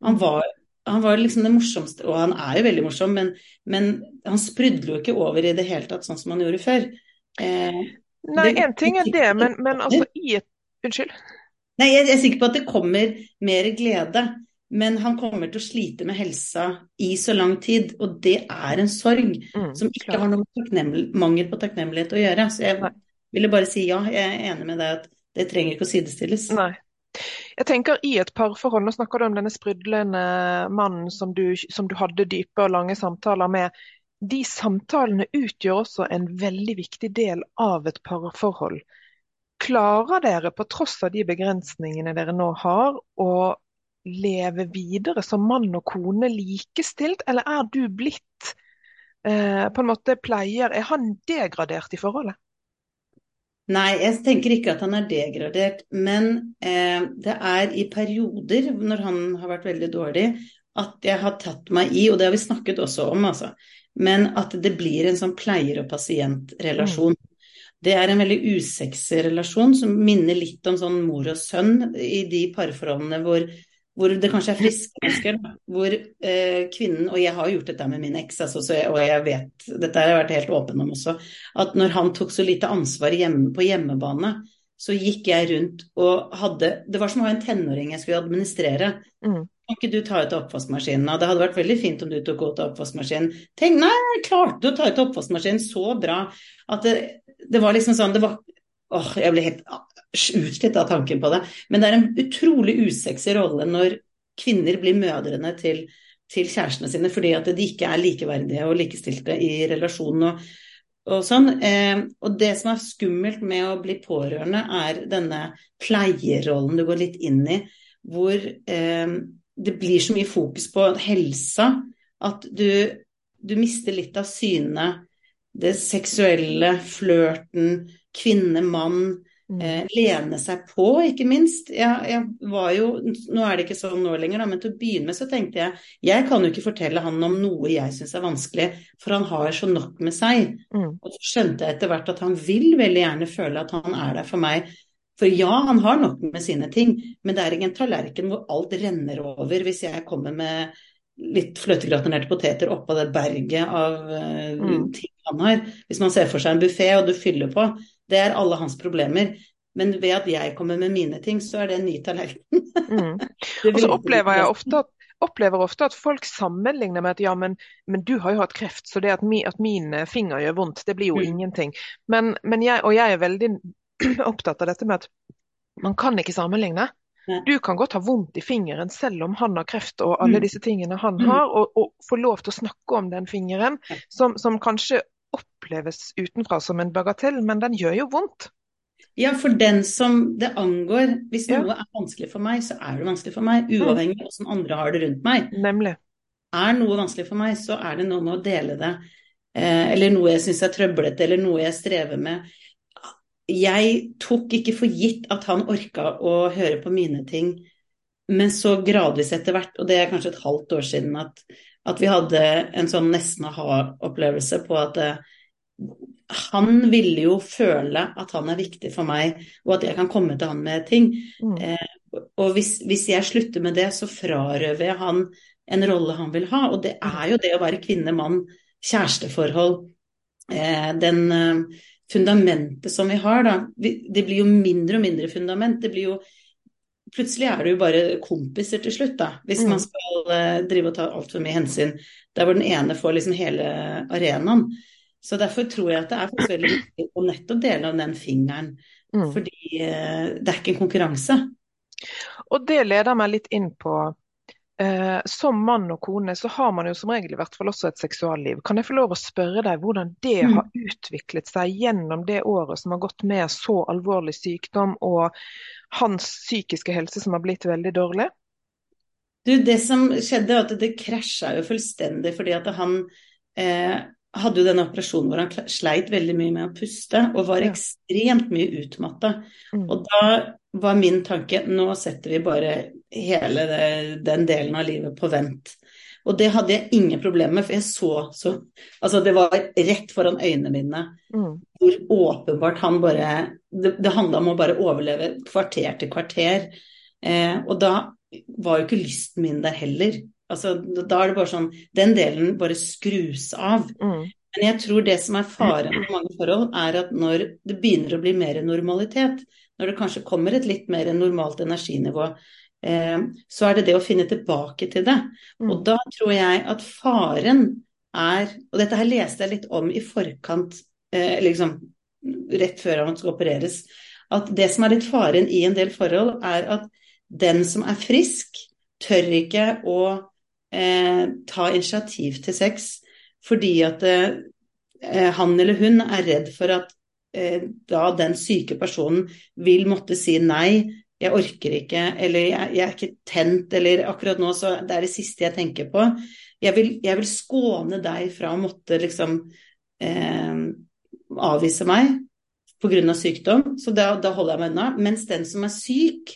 Han var, han var liksom det morsomste, og han er jo veldig morsom, men, men han sprudler jo ikke over i det hele tatt sånn som han gjorde før. Eh, Nei, én ting er det, men, men altså i et Unnskyld. Nei, jeg jeg er sikker på at det kommer mer glede, men han kommer til å slite med helsa i så lang tid, og det er en sorg Mm, som ikke klar. har noe mangel på takknemlighet å gjøre. Så jeg Nei. ville bare si ja, jeg er enig med deg at det trenger ikke å sidestilles. Nei. Jeg tenker i et parforhold, nå snakker du om denne sprudlende mannen som du, som du hadde dype og lange samtaler med. De samtalene utgjør også en veldig viktig del av et parforhold. Klarer dere, på tross av de begrensningene dere nå har, å leve videre som mann og kone likestilt, eller er du blitt eh, på en måte pleier Er han degradert i forholdet? Nei, jeg tenker ikke at han er degradert, men eh, det er i perioder, når han har vært veldig dårlig, at jeg har tatt meg i, og det har vi snakket også om, altså, men at det blir en sånn pleier- og pasientrelasjon. Det er en veldig usexy relasjon som minner litt om sånn mor og sønn i de parforholdene hvor, hvor det kanskje er friske mennesker, hvor eh, kvinnen Og jeg har gjort dette med min eks, altså, og jeg vet Dette har jeg vært helt åpen om også. At når han tok så lite ansvar hjemme, på hjemmebane, så gikk jeg rundt og hadde Det var som å ha en tenåring jeg skulle administrere. Mm. kan ikke du ta ut oppvaskmaskinen? Og det hadde vært veldig fint om du tok ut oppvaskmaskinen. Tenk, nei, klarte du å ta ut oppvaskmaskinen så bra at det, det var liksom sånn det var, Åh, jeg ble helt utslitt av tanken på det. Men det er en utrolig usexy rolle når kvinner blir mødrene til, til kjærestene sine fordi at de ikke er likeverdige og likestilte i relasjonen. og og sånn. Eh, og det som er skummelt med å bli pårørende, er denne pleierrollen du går litt inn i, hvor eh, det blir så mye fokus på helsa at du, du mister litt av syne det seksuelle, flørten, kvinne, mann, Mm. Eh, lene seg på, ikke minst. Jeg, jeg, var jo, Nå er det ikke sånn nå lenger, da, men til å begynne med så tenkte jeg jeg kan jo ikke fortelle han om noe jeg syns er vanskelig, for han har så nok med seg. Mm. Og så skjønte jeg etter hvert at han vil veldig gjerne føle at han er der for meg. For ja, han har nok med sine ting, men det er ingen en tallerken hvor alt renner over hvis jeg kommer med litt fløtegratinerte poteter oppå det berget av uh, mm. ting han har. Hvis man ser for seg en buffé og du fyller på, det er alle hans problemer. Men ved at jeg kommer med mine ting, så er det en ny tallerken. mm. Og så opplever jeg ofte at opplever ofte at folk sammenligner med at ja, men, men du har jo hatt kreft, så det at, mi, at min eh, finger gjør vondt, det blir jo mm. ingenting. Men, men jeg, og jeg er veldig opptatt av dette med at man kan ikke sammenligne. Du kan godt ha vondt i fingeren selv om han har kreft og alle mm. disse tingene han mm. har, og, og få lov til å snakke om den fingeren, som, som kanskje oppleves utenfra som en bagatell, men den gjør jo vondt. Ja, for den som det angår. Hvis ja. noe er vanskelig for meg, så er det vanskelig for meg. Mm. Uavhengig av hvordan andre har det rundt meg. Nemlig. Er noe vanskelig for meg, så er det noe med å dele det. Eh, eller noe jeg syns er trøblete, eller noe jeg strever med. Jeg tok ikke for gitt at han orka å høre på mine ting, men så gradvis etter hvert, og det er kanskje et halvt år siden, at at vi hadde en sånn nesten aha-opplevelse på at eh, han ville jo føle at han er viktig for meg, og at jeg kan komme til han med ting. Mm. Eh, og hvis, hvis, jeg slutter med det, så frarøver jeg han en rolle han vil ha. Og det er jo det å være kvinne, mann, kjæresteforhold. Eh, den eh, fundamentet som vi har, da. Vi, det blir jo mindre og mindre fundament. Det blir jo plutselig er det jo bare kompiser til slutt, da. Hvis mm. man skal uh, drive og ta altfor mye hensyn der hvor den ene får liksom hele arenaen. Så derfor tror jeg at det er veldig viktig å nettopp dele av den fingeren. Mm. Fordi uh, det er ikke en konkurranse. Og det leder meg litt inn på uh, som mann og kone så har man jo som regel i hvert fall også et seksualliv. Kan jeg få lov å spørre deg hvordan det mm. har utviklet seg gjennom det året som har gått med så alvorlig sykdom og hans psykiske helse som har blitt veldig dårlig? Du, Det som skjedde, var at det krasja jo fullstendig fordi at han eh, hadde jo denne operasjonen hvor han sleit veldig mye med å puste og var ja. ekstremt mye utmatta. Mm. Og da var min tanke nå setter vi bare hele det, den delen av livet på vent. Og det hadde jeg ingen problemer med, for jeg så så Altså, det var rett foran øynene mine mm. hvor åpenbart han bare Det, det handla om å bare overleve kvarter til kvarter. Eh, og da var jo ikke lysten min der heller. Altså, da er det bare sånn Den delen bare skrus av. Mm. Men jeg tror det som er faren på mange forhold, er at når det begynner å bli mer normalitet, når det kanskje kommer et litt mer normalt energinivå, så er det det å finne tilbake til det. Mm. Og da tror jeg at faren er Og dette her leste jeg litt om i forkant, eh, liksom rett før han skal opereres. At det som er litt faren i en del forhold, er at den som er frisk, tør ikke å eh, ta initiativ til sex fordi at eh, han eller hun er redd for at eh, da den syke personen vil måtte si nei, jeg orker ikke, eller jeg, jeg, er ikke tent, eller akkurat nå så det er det siste jeg tenker på. Jeg vil, jeg vil skåne deg fra å måtte liksom eh, avvise meg pga. sykdom, så da, da holder jeg meg unna. Mens den som er syk,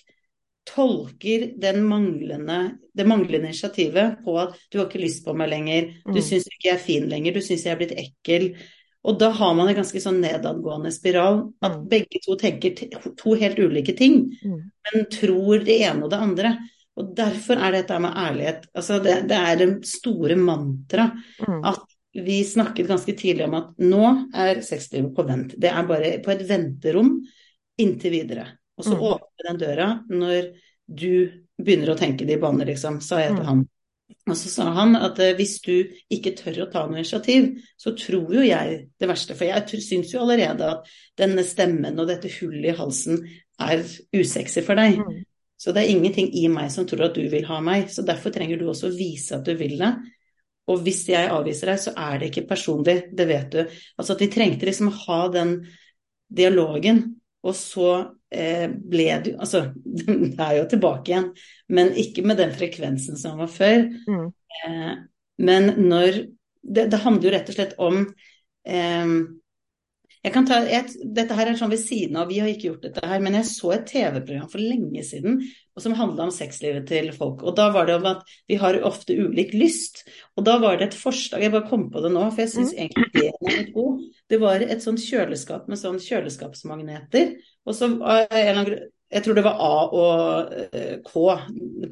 tolker manglende, det manglende initiativet på at du har ikke lyst på meg lenger, du mm. syns ikke jeg er fin lenger, du syns jeg er blitt ekkel. Og da har man en ganske sånn nedadgående spiral. At mm. begge to tenker to helt ulike ting, mm. men tror det ene og det andre. Og derfor er dette med ærlighet altså det, det er det store mantra mm. at vi snakket ganske tidlig om at nå er sexlivet på vent. Det er bare på et venterom inntil videre. Og så åpner den døra når du begynner å tenke de baner, liksom, sa jeg til Mm. Og så sa han at eh, hvis du ikke tør å ta noe initiativ, så tror jo jeg det verste. For jeg syns jo allerede at denne stemmen og dette hullet i halsen er usexy for deg. Mm. Så det er ingenting i meg som tror at du vil ha meg. Så derfor trenger du også å vise at du vil det. Og hvis jeg avviser deg, så er det ikke personlig, det vet du. Altså at vi trengte liksom å ha den dialogen, og så ble ble du Altså, det er jo tilbake igjen, men ikke med den frekvensen som var før. Mm. Eh, men når det, det handler jo rett og slett om eh, jeg kan ta et, Dette her er sånn ved siden av, vi har ikke gjort dette her, men jeg så et TV-program for lenge siden og som handla om sexlivet til folk. Og da var det om at vi har ofte ulik lyst. Og da var det et forslag, jeg bare kom på det nå, for jeg syns egentlig det er litt god. Det var et sånt kjøleskap med sånn kjøleskapsmagneter. Og så av en eller annen grunn jeg tror det var A og eh, K,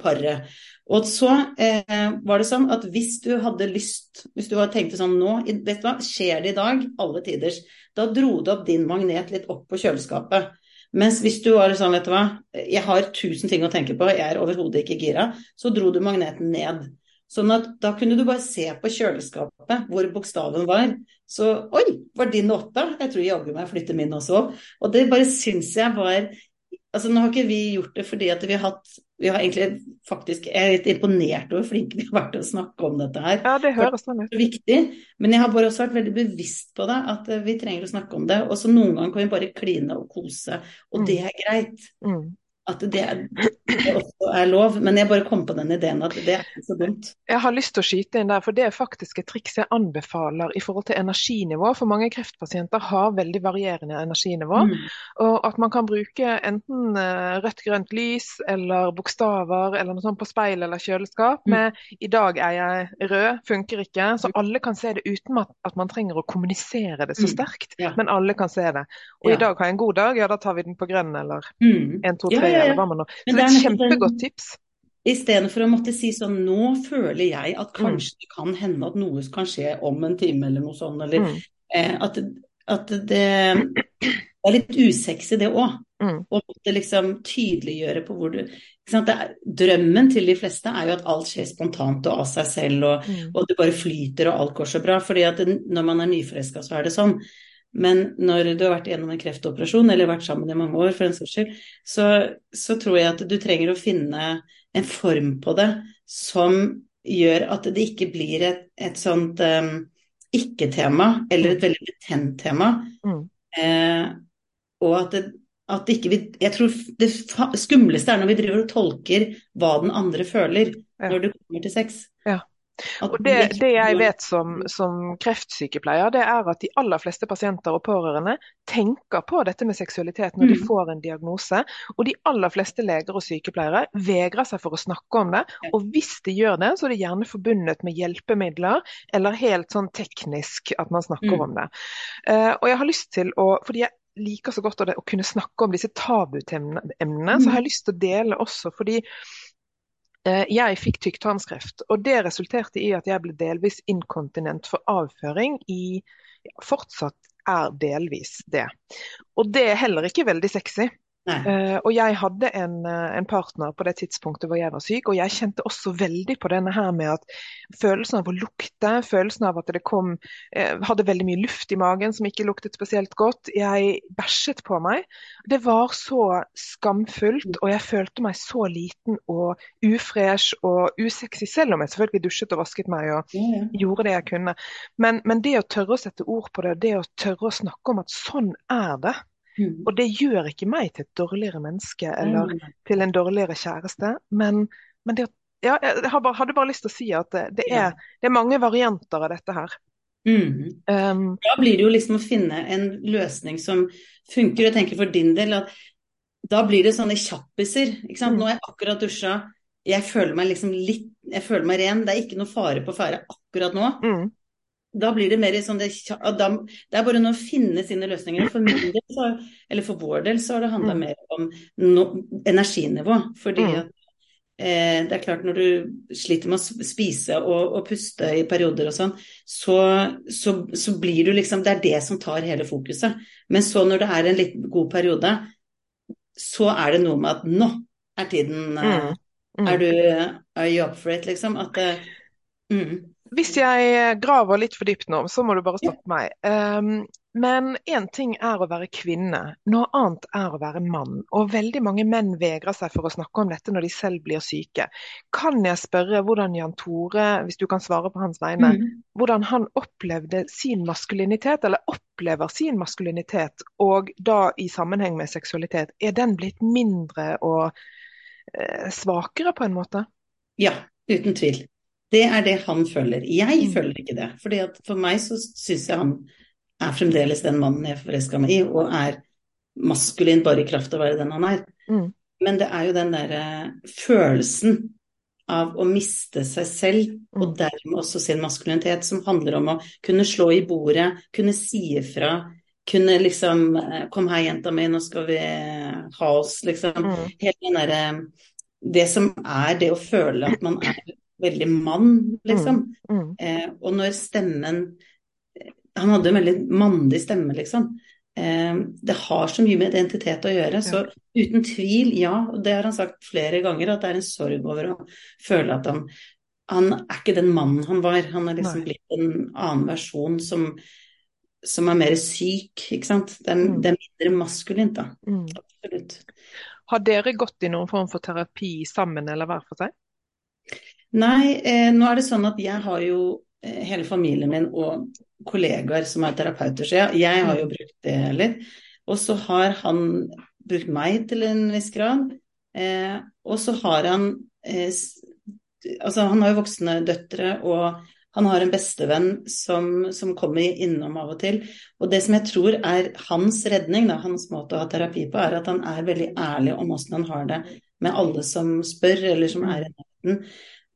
paret. Og så eh, var det sånn at hvis du hadde lyst, hvis du hadde tenkt sånn nå, vet du hva, skjer det i dag, alle tiders, da dro du opp din magnet litt opp på kjøleskapet. Mens hvis du var sånn, vet du hva, jeg har tusen ting å tenke på, jeg er overhodet ikke gira, så dro du magneten ned. Sånn at da kunne du bare se på kjøleskapet hvor bokstaven var. Så oi, var din åtta? Jeg tror jaggu meg flytter min også. Og det bare syns jeg var Altså Nå har ikke vi gjort det fordi at vi har hatt vi har egentlig faktisk, Jeg er litt imponert over hvor flinke vi har vært til å snakke om dette her. Ja, det høres sånn ut. Viktig, men jeg har bare også vært veldig bevisst på det, at eh, vi trenger å snakke om det. Og så noen ganger kan vi bare kline og kose, og Mm. det er greit. Mm. At det, det også er lov. Men jeg bare kom på den ideen at det er så dumt. Jeg har lyst til å skyte inn der, for det er faktisk et triks jeg anbefaler i forhold til energinivå. For mange kreftpasienter har veldig varierende energinivå. Mm. Og at man kan bruke enten eh, rødt, grønt lys eller bokstaver eller noe sånt på speil eller kjøleskap Mm. med 'i dag er jeg rød', funker ikke. Så alle kan se det uten at, at man trenger å kommunisere det så Mm. sterkt. Ja. Men alle kan se det. Og Ja. i dag har jeg en god dag, ja da tar vi den på grønn eller Mm. 1, 2, 3 ja, ja. hva man nå. Så det er et kjempegodt tips. Istedenfor å måtte si sånn Nå føler jeg Mm. at kanskje det kan hende at noe kan skje om en time eller noe sånt. Eller Mm. eh, at, at det, det er litt usexy, det òg. Mm. Måtte liksom tydeliggjøre på hvor du er, Drømmen til de fleste er jo at alt skjer spontant og av seg selv, og, Mm. og det bare flyter og alt går så bra. fordi at når man er nyforelska, så er det sånn. Men når du har vært gjennom en kreftoperasjon, eller vært sammen i mange år, for den saks skyld, så, så tror jeg at du trenger å finne en form på det som gjør at det ikke blir et, et sånt um, ikke-tema, eller et veldig betent tema. Mm. Eh, og at det, at ikke vi Jeg tror det skumleste er når vi driver og tolker hva den andre føler Ja. når det kommer til sex. Ja. Og det, det jeg vet som, som kreftsykepleier, det er at de aller fleste pasienter og pårørende tenker på dette med seksualitet når de Mm. får en diagnose. Og de aller fleste leger og sykepleiere vegrer seg for å snakke om det. Og hvis de gjør det, så er det gjerne forbundet med hjelpemidler, eller helt sånn teknisk at man snakker Mm. om det. Eh, og jeg har lyst til å, fordi jeg liker så godt å, kunne snakke om disse tabutemnene, Mm. så har jeg lyst til å dele også, fordi Jeg fikk tykktarmskreft, og det resulterte i at jeg ble delvis inkontinent for avføring i Fortsatt er delvis det. Og det er heller ikke veldig sexy. Eh, og jeg hadde en, eh, en partner på det tidspunktet hvor jeg var syk, og jeg kjente også veldig på denne her med at følelsen av å lukte, følelsen av at det kom eh, Hadde veldig mye luft i magen som ikke luktet spesielt godt. Jeg bæsjet på meg. Det var så skamfullt, og jeg følte meg så liten og ufresh og usexy, selv om jeg selvfølgelig dusjet og vasket meg og ja. gjorde det jeg kunne. Men, men det å tørre å sette ord på det, det å tørre å snakke om at sånn er det, Mm. og det gjør ikke meg til et dårligere menneske eller Mm. til en dårligere kjæreste, men, men det, ja, jeg har bare, hadde bare lyst til å si at det, det, er, det er mange varianter av dette her. Mm. Um, Da blir det jo liksom å finne en løsning som funker. Jeg tenker for din del at da blir det sånne kjappiser. Ikke sant? Mm. Nå har jeg akkurat dusja, jeg føler meg liksom litt Jeg føler meg ren. Det er ikke noe fare på ferde akkurat nå. Da blir det mer i sånn det, det er bare noe å finne sine løsninger. For min del, så, eller for vår del, så har det handla Mm. mer om no, energinivå. Fordi Mm. at eh, det er klart når du sliter med å spise og, og puste i perioder og sånn, så, så, så blir du liksom Det er det som tar hele fokuset. Men så når det er en litt god periode, så er det noe med at nå er tiden eh, Mm. Er du Are you up for it, liksom? At det mm. Hvis jeg graver litt for dypt nå, så må du bare stoppe meg. Um, men én ting er å være kvinne, noe annet er å være mann. Og veldig mange menn vegrer seg for å snakke om dette når de selv blir syke. Kan jeg spørre hvordan Jan Tore, hvis du kan svare på hans vegne, Mm. hvordan han opplevde sin maskulinitet, eller opplever sin maskulinitet, og da i sammenheng med seksualitet, er den blitt mindre og eh, svakere på en måte? Ja, uten tvil. Det er det han føler. Jeg Mm. føler ikke det. Fordi at for meg så syns jeg han er fremdeles den mannen jeg forelska meg i, og er maskulin bare i kraft av å være den han er. Mm. Men det er jo den derre følelsen av å miste seg selv, og Mm. dermed også sin maskulinitet, som handler om å kunne slå i bordet, kunne si ifra, kunne liksom eh, Kom her, jenta mi, nå skal vi ha oss, liksom. Mm. Hele den derre Det som er det å føle at man er veldig mann, liksom. Mm. Eh, og når stemmen Han hadde en veldig mandig stemme, liksom. Eh, det har så mye med identitet å gjøre. Så uten tvil, ja, og det har han sagt flere ganger, at det er en sorg over å føle at han Han er ikke den mannen han var. Han er liksom blitt en annen versjon som, som er mer syk, ikke sant. Det er, Mm. det er mindre maskulint, da. Mm. Absolutt. Har dere gått i noen form for terapi sammen, eller hver for seg? Nei, eh, nå er det sånn at jeg har jo eh, hele familien min og kollegaer som er terapeuter, så jeg, jeg har jo brukt det litt. Og så har han brukt meg til en viss grad. Eh, og så har han eh, Altså, han har jo voksne døtre, og han har en bestevenn som, som kommer innom av og til. Og det som jeg tror er hans redning, da, hans måte å ha terapi på, er at han er veldig ærlig om åssen han har det med alle som spør, eller som er i nærheten.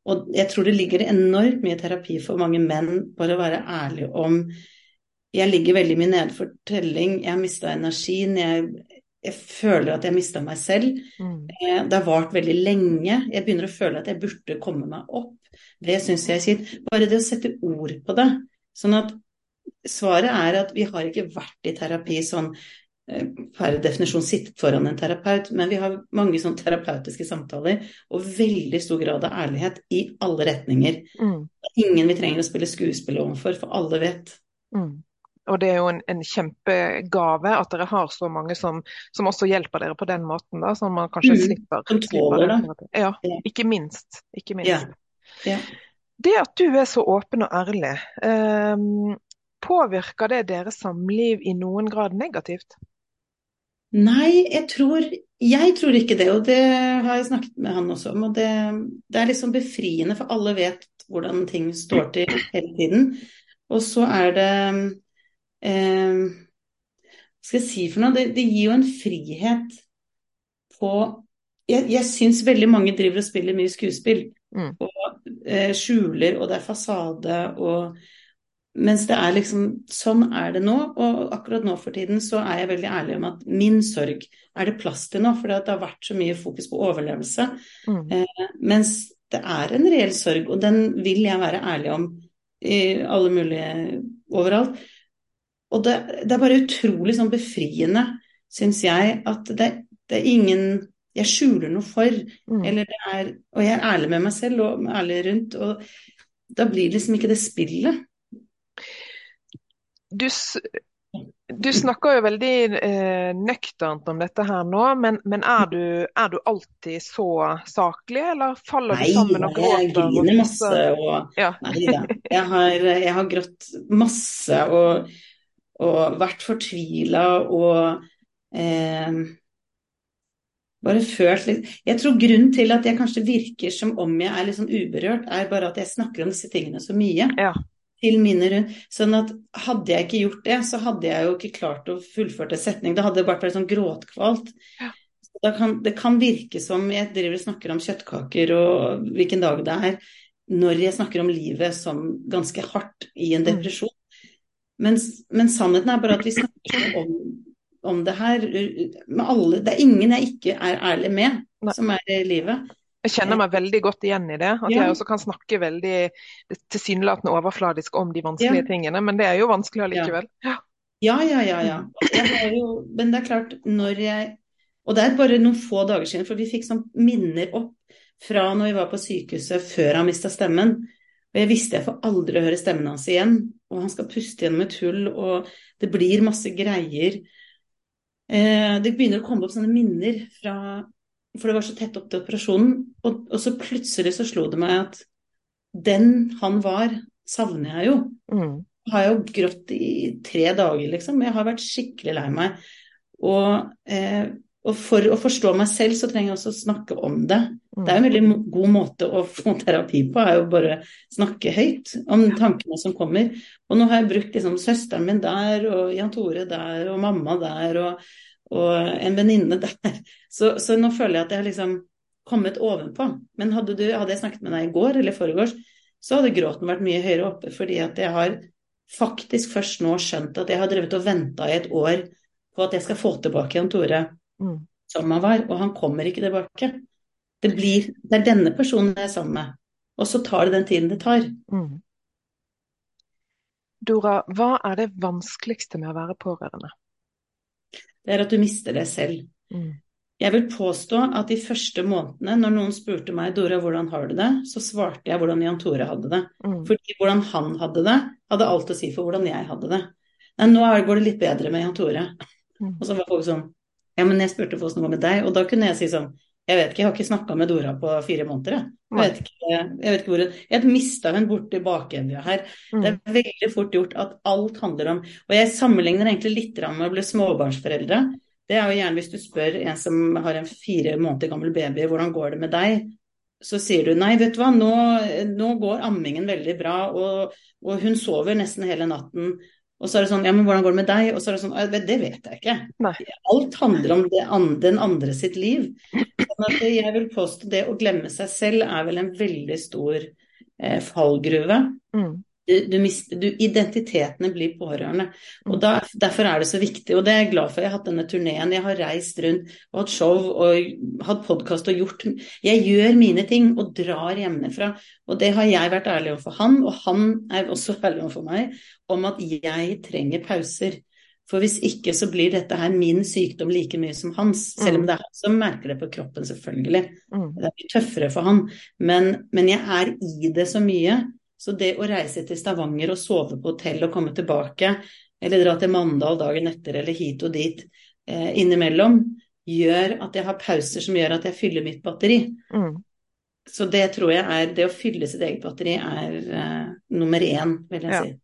Og jeg tror det ligger enormt mye terapi for mange menn bare å være ærlig om Jeg ligger veldig mye nede for telling, jeg har mista energien, jeg, jeg føler at jeg mista meg selv. Mm. Eh, Det har vart veldig lenge. Jeg begynner å føle at jeg burde komme meg opp. Det syns jeg er kjipt. Bare det å sette ord på det. Sånn at svaret er at vi har ikke vært i terapi sånn per definisjon sittet foran en terapeut, men vi har mange sånn terapeutiske samtaler og veldig stor grad av ærlighet i alle retninger. Mm. Ingen vi trenger å spille skuespill overfor, for alle vet. Mm. Og det er jo en, en kjempegave at dere har så mange som, som også hjelper dere på den måten, da, som man kanskje Mm. slipper, Som tåler det. Ja, Ja. ikke minst. Ikke minst. Ja. Ja. Det at du er så åpen og ærlig, eh, påvirker det deres samliv i noen grad negativt? Nei, jeg tror, jeg tror ikke det, og det har jeg snakket med han også om. Og det, det er liksom befriende, for alle vet hvordan ting står til hele tiden. Og så er det eh, Hva skal jeg si for noe? Det, det gir jo en frihet på Jeg, jeg syns veldig mange driver og spiller mye skuespill. Mm. Og eh, skjuler, og det er fasade og mens det er liksom Sånn er det nå, og akkurat nå for tiden så er jeg veldig ærlig om at min sorg er det plass til nå, for det har vært så mye fokus på overlevelse. Mm. Eh, mens det er en reell sorg, og den vil jeg være ærlig om i alle mulige overalt. Og det, det er bare utrolig sånn befriende, syns jeg, at det, det er ingen jeg skjuler noe for, Mm. eller det er Og jeg er ærlig med meg selv og ærlig rundt, og da blir liksom ikke det spillet. Du, du snakker jo veldig eh, nøkternt om dette her nå, men, men er, du, er du alltid så saklig, eller faller Nei, du sammen og jeg Nei, jeg griner masse og Ja. Nei da. Jeg har, jeg har grått masse og, og vært fortvila og eh, bare følt litt Jeg tror grunnen til at jeg kanskje virker som om jeg er litt sånn uberørt, er bare at jeg snakker om disse tingene så mye. Ja. Til mine rundt. Sånn at hadde jeg ikke gjort det, så hadde jeg jo ikke klart å fullføre en setning. Da hadde det bare vært sånn gråtkvalt. Ja. Da kan, det kan virke som jeg driver og snakker om kjøttkaker og hvilken dag det er, når jeg snakker om livet som ganske hardt i en Mm. depresjon. Men, men sannheten er bare at vi snakker om, om det her med alle. Det er ingen jeg ikke er ærlig med, som er i livet. Jeg kjenner meg veldig godt igjen i det. At Ja. jeg også kan snakke veldig tilsynelatende overfladisk om de vanskelige Ja. tingene, men det er jo vanskelig allikevel. Ja. Ja, ja, ja, ja. Jo, men det er klart, når jeg Og det er bare noen få dager siden, for vi fikk sånn minner opp fra når vi var på sykehuset før han mista stemmen. Og jeg visste jeg får aldri høre stemmen hans igjen. Og han skal puste gjennom et hull, og det blir masse greier. Eh, det begynner å komme opp sånne minner fra For det var så tett opp til operasjonen. Og, og så plutselig så slo det meg at den han var, savner jeg jo. Mm. Jeg har jo grått i tre dager, liksom. Jeg har vært skikkelig lei meg. Og, eh, og, for å forstå meg selv, så trenger jeg også å snakke om det. Mm. Det er en veldig god måte å få terapi på, er jo bare snakke høyt om tankene som kommer. Og nå har jeg brukt liksom søsteren min der, og Jan Tore der, og mamma der, og, og en venninne der. Så, så, nå føler jeg at jeg har liksom kommet ovenpå. Men hadde, du, hadde jeg snakket med deg i går eller foregårs, så hadde gråten vært mye høyere oppe, fordi at jeg har faktisk først nå skjønt at jeg har drevet og venta i et år på at jeg skal få tilbake Jan Tore Mm. som han var, og han kommer ikke tilbake. Det, blir, det er denne personen jeg er sammen med, og så tar det den tiden det tar. Mm. Dora, hva er det vanskeligste med å være pårørende? Det er at du mister deg selv. Mm. Jeg vil påstå at de første månedene, når noen spurte meg Dora, hvordan har du det, så svarte jeg hvordan Jan Tore hadde det. Mm. Fordi hvordan han hadde det, hadde alt å si for hvordan jeg hadde det. Nei, nå går det litt bedre med Jan Tore. Mm. Og så var folk sånn Ja, men jeg spurte hvordan det var med deg, og da kunne jeg si sånn Jeg vet ikke, jeg har ikke snakka med Dora på fire måneder, jeg. Jeg vet ikke, jeg vet ikke hvor Jeg mista hun borti bakevja her. Mm. Det er veldig fort gjort at alt handler om Og jeg sammenligner egentlig litt med å bli småbarnsforeldre. Det er jo gjerne hvis du spør en som har en fire måneder gammel baby, hvordan går det med deg? Så sier du nei, vet du hva, nå, nå går ammingen veldig bra, og, og hun sover nesten hele natten. Og så er det sånn, ja, men hvordan går det med deg? Og så er det sånn, det vet jeg ikke. Nei. Alt handler om det, den andre sitt liv. Sånn at jeg vil påstå det å glemme seg selv er vel en veldig stor eh, fallgruve. Mm. Du, du mister, du, identitetene blir pårørende. Og da, Derfor er det så viktig. Og det er jeg glad for. Jeg har hatt denne turneen. Jeg har reist rundt og hatt show og hatt podkast og gjort Jeg gjør mine ting og drar hjemmefra. Og det har jeg vært ærlig overfor han, og han er også ærlig overfor meg, om at jeg trenger pauser. For hvis ikke så blir dette her min sykdom like mye som hans. Selv om det er han som merker det på kroppen, selvfølgelig. Mm. Det er mye tøffere for han. Men, men jeg er i det så mye. Så det å reise til Stavanger og sove på hotell og komme tilbake, eller dra til Mandal dagen etter eller hit og dit eh, innimellom, gjør at jeg har pauser som gjør at jeg fyller mitt batteri. Mm. Så det tror jeg er Det å fylle sitt eget batteri er eh, nummer én, vil jeg Ja. si.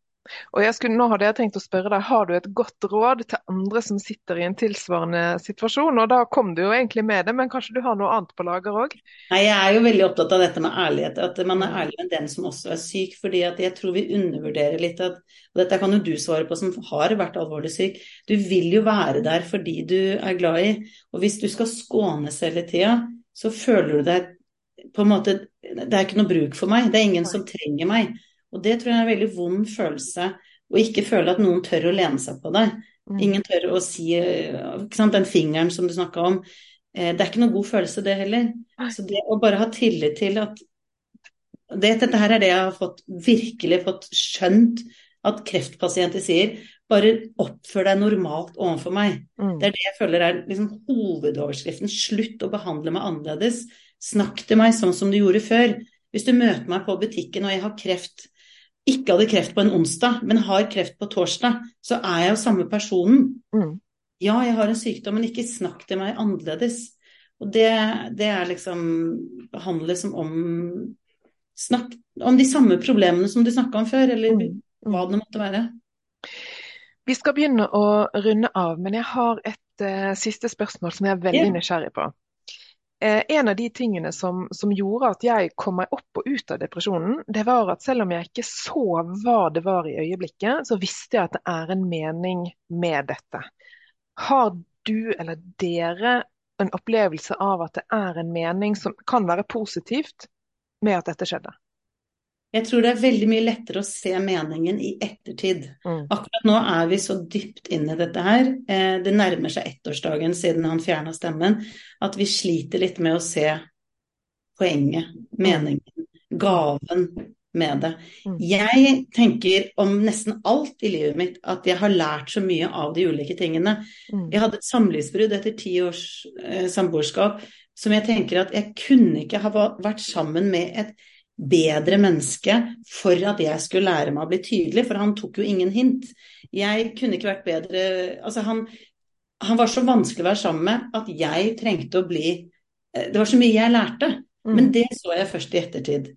Og jeg skulle, nå hadde jeg tenkt å spørre deg, har du et godt råd til andre som sitter i en tilsvarende situasjon? Og da kom du jo egentlig med det, men kanskje du har noe annet på lager òg? Jeg er jo veldig opptatt av dette med ærlighet, at man er ærlig med den som også er syk. fordi at jeg tror vi undervurderer litt at Og dette kan jo du svare på som har vært alvorlig syk. Du vil jo være der fordi du er glad i. Og hvis du skal skånes hele tida, så føler du deg på en måte Det er ikke noe bruk for meg. Det er ingen som trenger meg. Og det tror jeg er en veldig vond følelse. Å ikke føle at noen tør å lene seg på deg. Mm. Ingen tør å si ikke sant, Den fingeren som du snakka om. eh, Det er ikke noe god følelse, det heller. Så det å bare ha tillit til at det, Dette her er det jeg har fått, virkelig fått skjønt at kreftpasienter sier. Bare oppfør deg normalt overfor meg. Mm. Det er det jeg føler er liksom hovedoverskriften. Slutt å behandle meg annerledes. Snakk til meg sånn som du gjorde før. Hvis du møter meg på butikken og jeg har kreft, ikke hadde kreft på en onsdag, men har kreft på torsdag, så er jeg jo samme personen. Mm. Ja, jeg har en sykdom, men ikke snakk til meg annerledes. Og det, det er liksom behandle som om Snakk om de samme problemene som du snakka om før, eller Mm. hva det måtte være. Vi skal begynne å runde av, men jeg har et uh, siste spørsmål som jeg er veldig yeah. nysgjerrig på. Eh, en av de tingene som, som gjorde at jeg kom meg opp og ut av depresjonen, det var at selv om jeg ikke så hva det var i øyeblikket, så visste jeg at det er en mening med dette. Har du eller dere en opplevelse av at det er en mening som kan være positivt med at dette skjedde? Jeg tror det er veldig mye lettere å se meningen i ettertid. Mm. Akkurat nå er vi så dypt inn i dette her. Eh, Det nærmer seg ettårsdagen siden han fjerna stemmen, at vi sliter litt med å se poenget, meningen, gaven med det. Mm. Jeg tenker om nesten alt i livet mitt at jeg har lært så mye av de ulike tingene. Mm. Jeg hadde et samlivsbrudd etter ti års eh, samboerskap som jeg tenker at jeg kunne ikke ha vært sammen med et bedre menneske for at jeg skulle lære meg å bli tydelig, for han tok jo ingen hint. Jeg kunne ikke vært bedre Altså, han, han var så vanskelig å være sammen med at jeg trengte å bli eh, Det var så mye jeg lærte, mm. men det så jeg først i ettertid.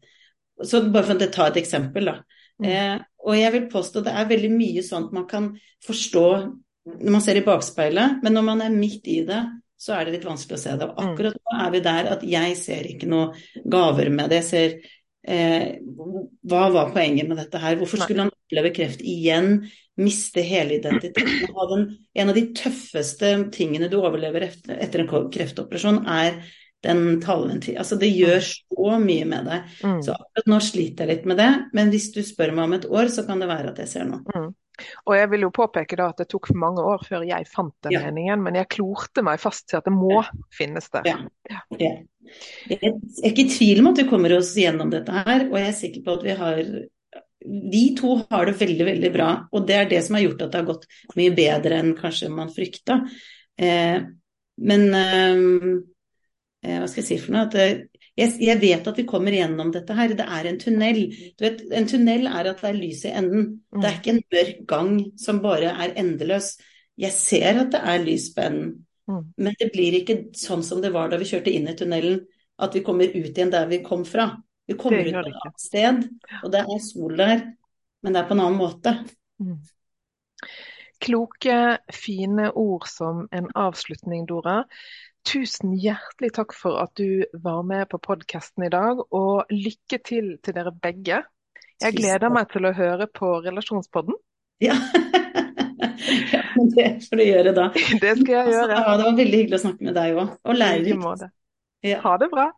Så bare for å ta et eksempel, da. Mm. Eh, og jeg vil påstå det er veldig mye sånt man kan forstå når man ser i bakspeilet, men når man er midt i det, så er det litt vanskelig å se det. Og mm. akkurat nå er vi der at jeg ser ikke noe gaver med det. Jeg ser eh, hva var poenget med dette her? Hvorfor skulle han oppleve kreft igjen? Miste hele identiteten? Den, en av de tøffeste tingene du overlever etter, etter en kreftoperasjon, er den tallventilen. Altså det gjør så mye med deg. Mm. Så akkurat nå sliter jeg litt med det, men hvis du spør meg om et år, så kan det være at jeg ser noe. Mm. Og jeg vil jo påpeke da at det tok mange år før jeg fant den ja. meningen, men jeg klorte meg fast til at det må ja. finnes der. Ja. ja. Jeg er ikke i tvil om at vi kommer oss gjennom dette her, og jeg er sikker på at vi har Vi to har det veldig, veldig bra, og det er det som har gjort at det har gått mye bedre enn kanskje man frykta. Eh, men eh, eh hva skal jeg si for noe? At eh, jeg, jeg, vet at vi kommer gjennom dette her. Det er en tunnel. Du vet, en tunnel er at det er lys i enden. Det er ikke en mørk gang som bare er endeløs. Jeg ser at det er lys på enden. Mm. Men det blir ikke sånn som det var da vi kjørte inn i tunnelen, at vi kommer ut igjen der vi kom fra. Vi kommer ut på et annet sted, og det er sol der, men det er på en annen måte. Mm. Kloke, fine ord som en avslutning, Dora. Tusen hjertelig takk for at du var med på podkasten i dag, og lykke til til dere begge. Jeg gleder meg til å høre på Relasjonspodden. Ja. ja, men det får du gjøre da. Det skal jeg gjøre. Ja, det var veldig hyggelig å snakke med deg òg, og lærerikt. Ha det bra.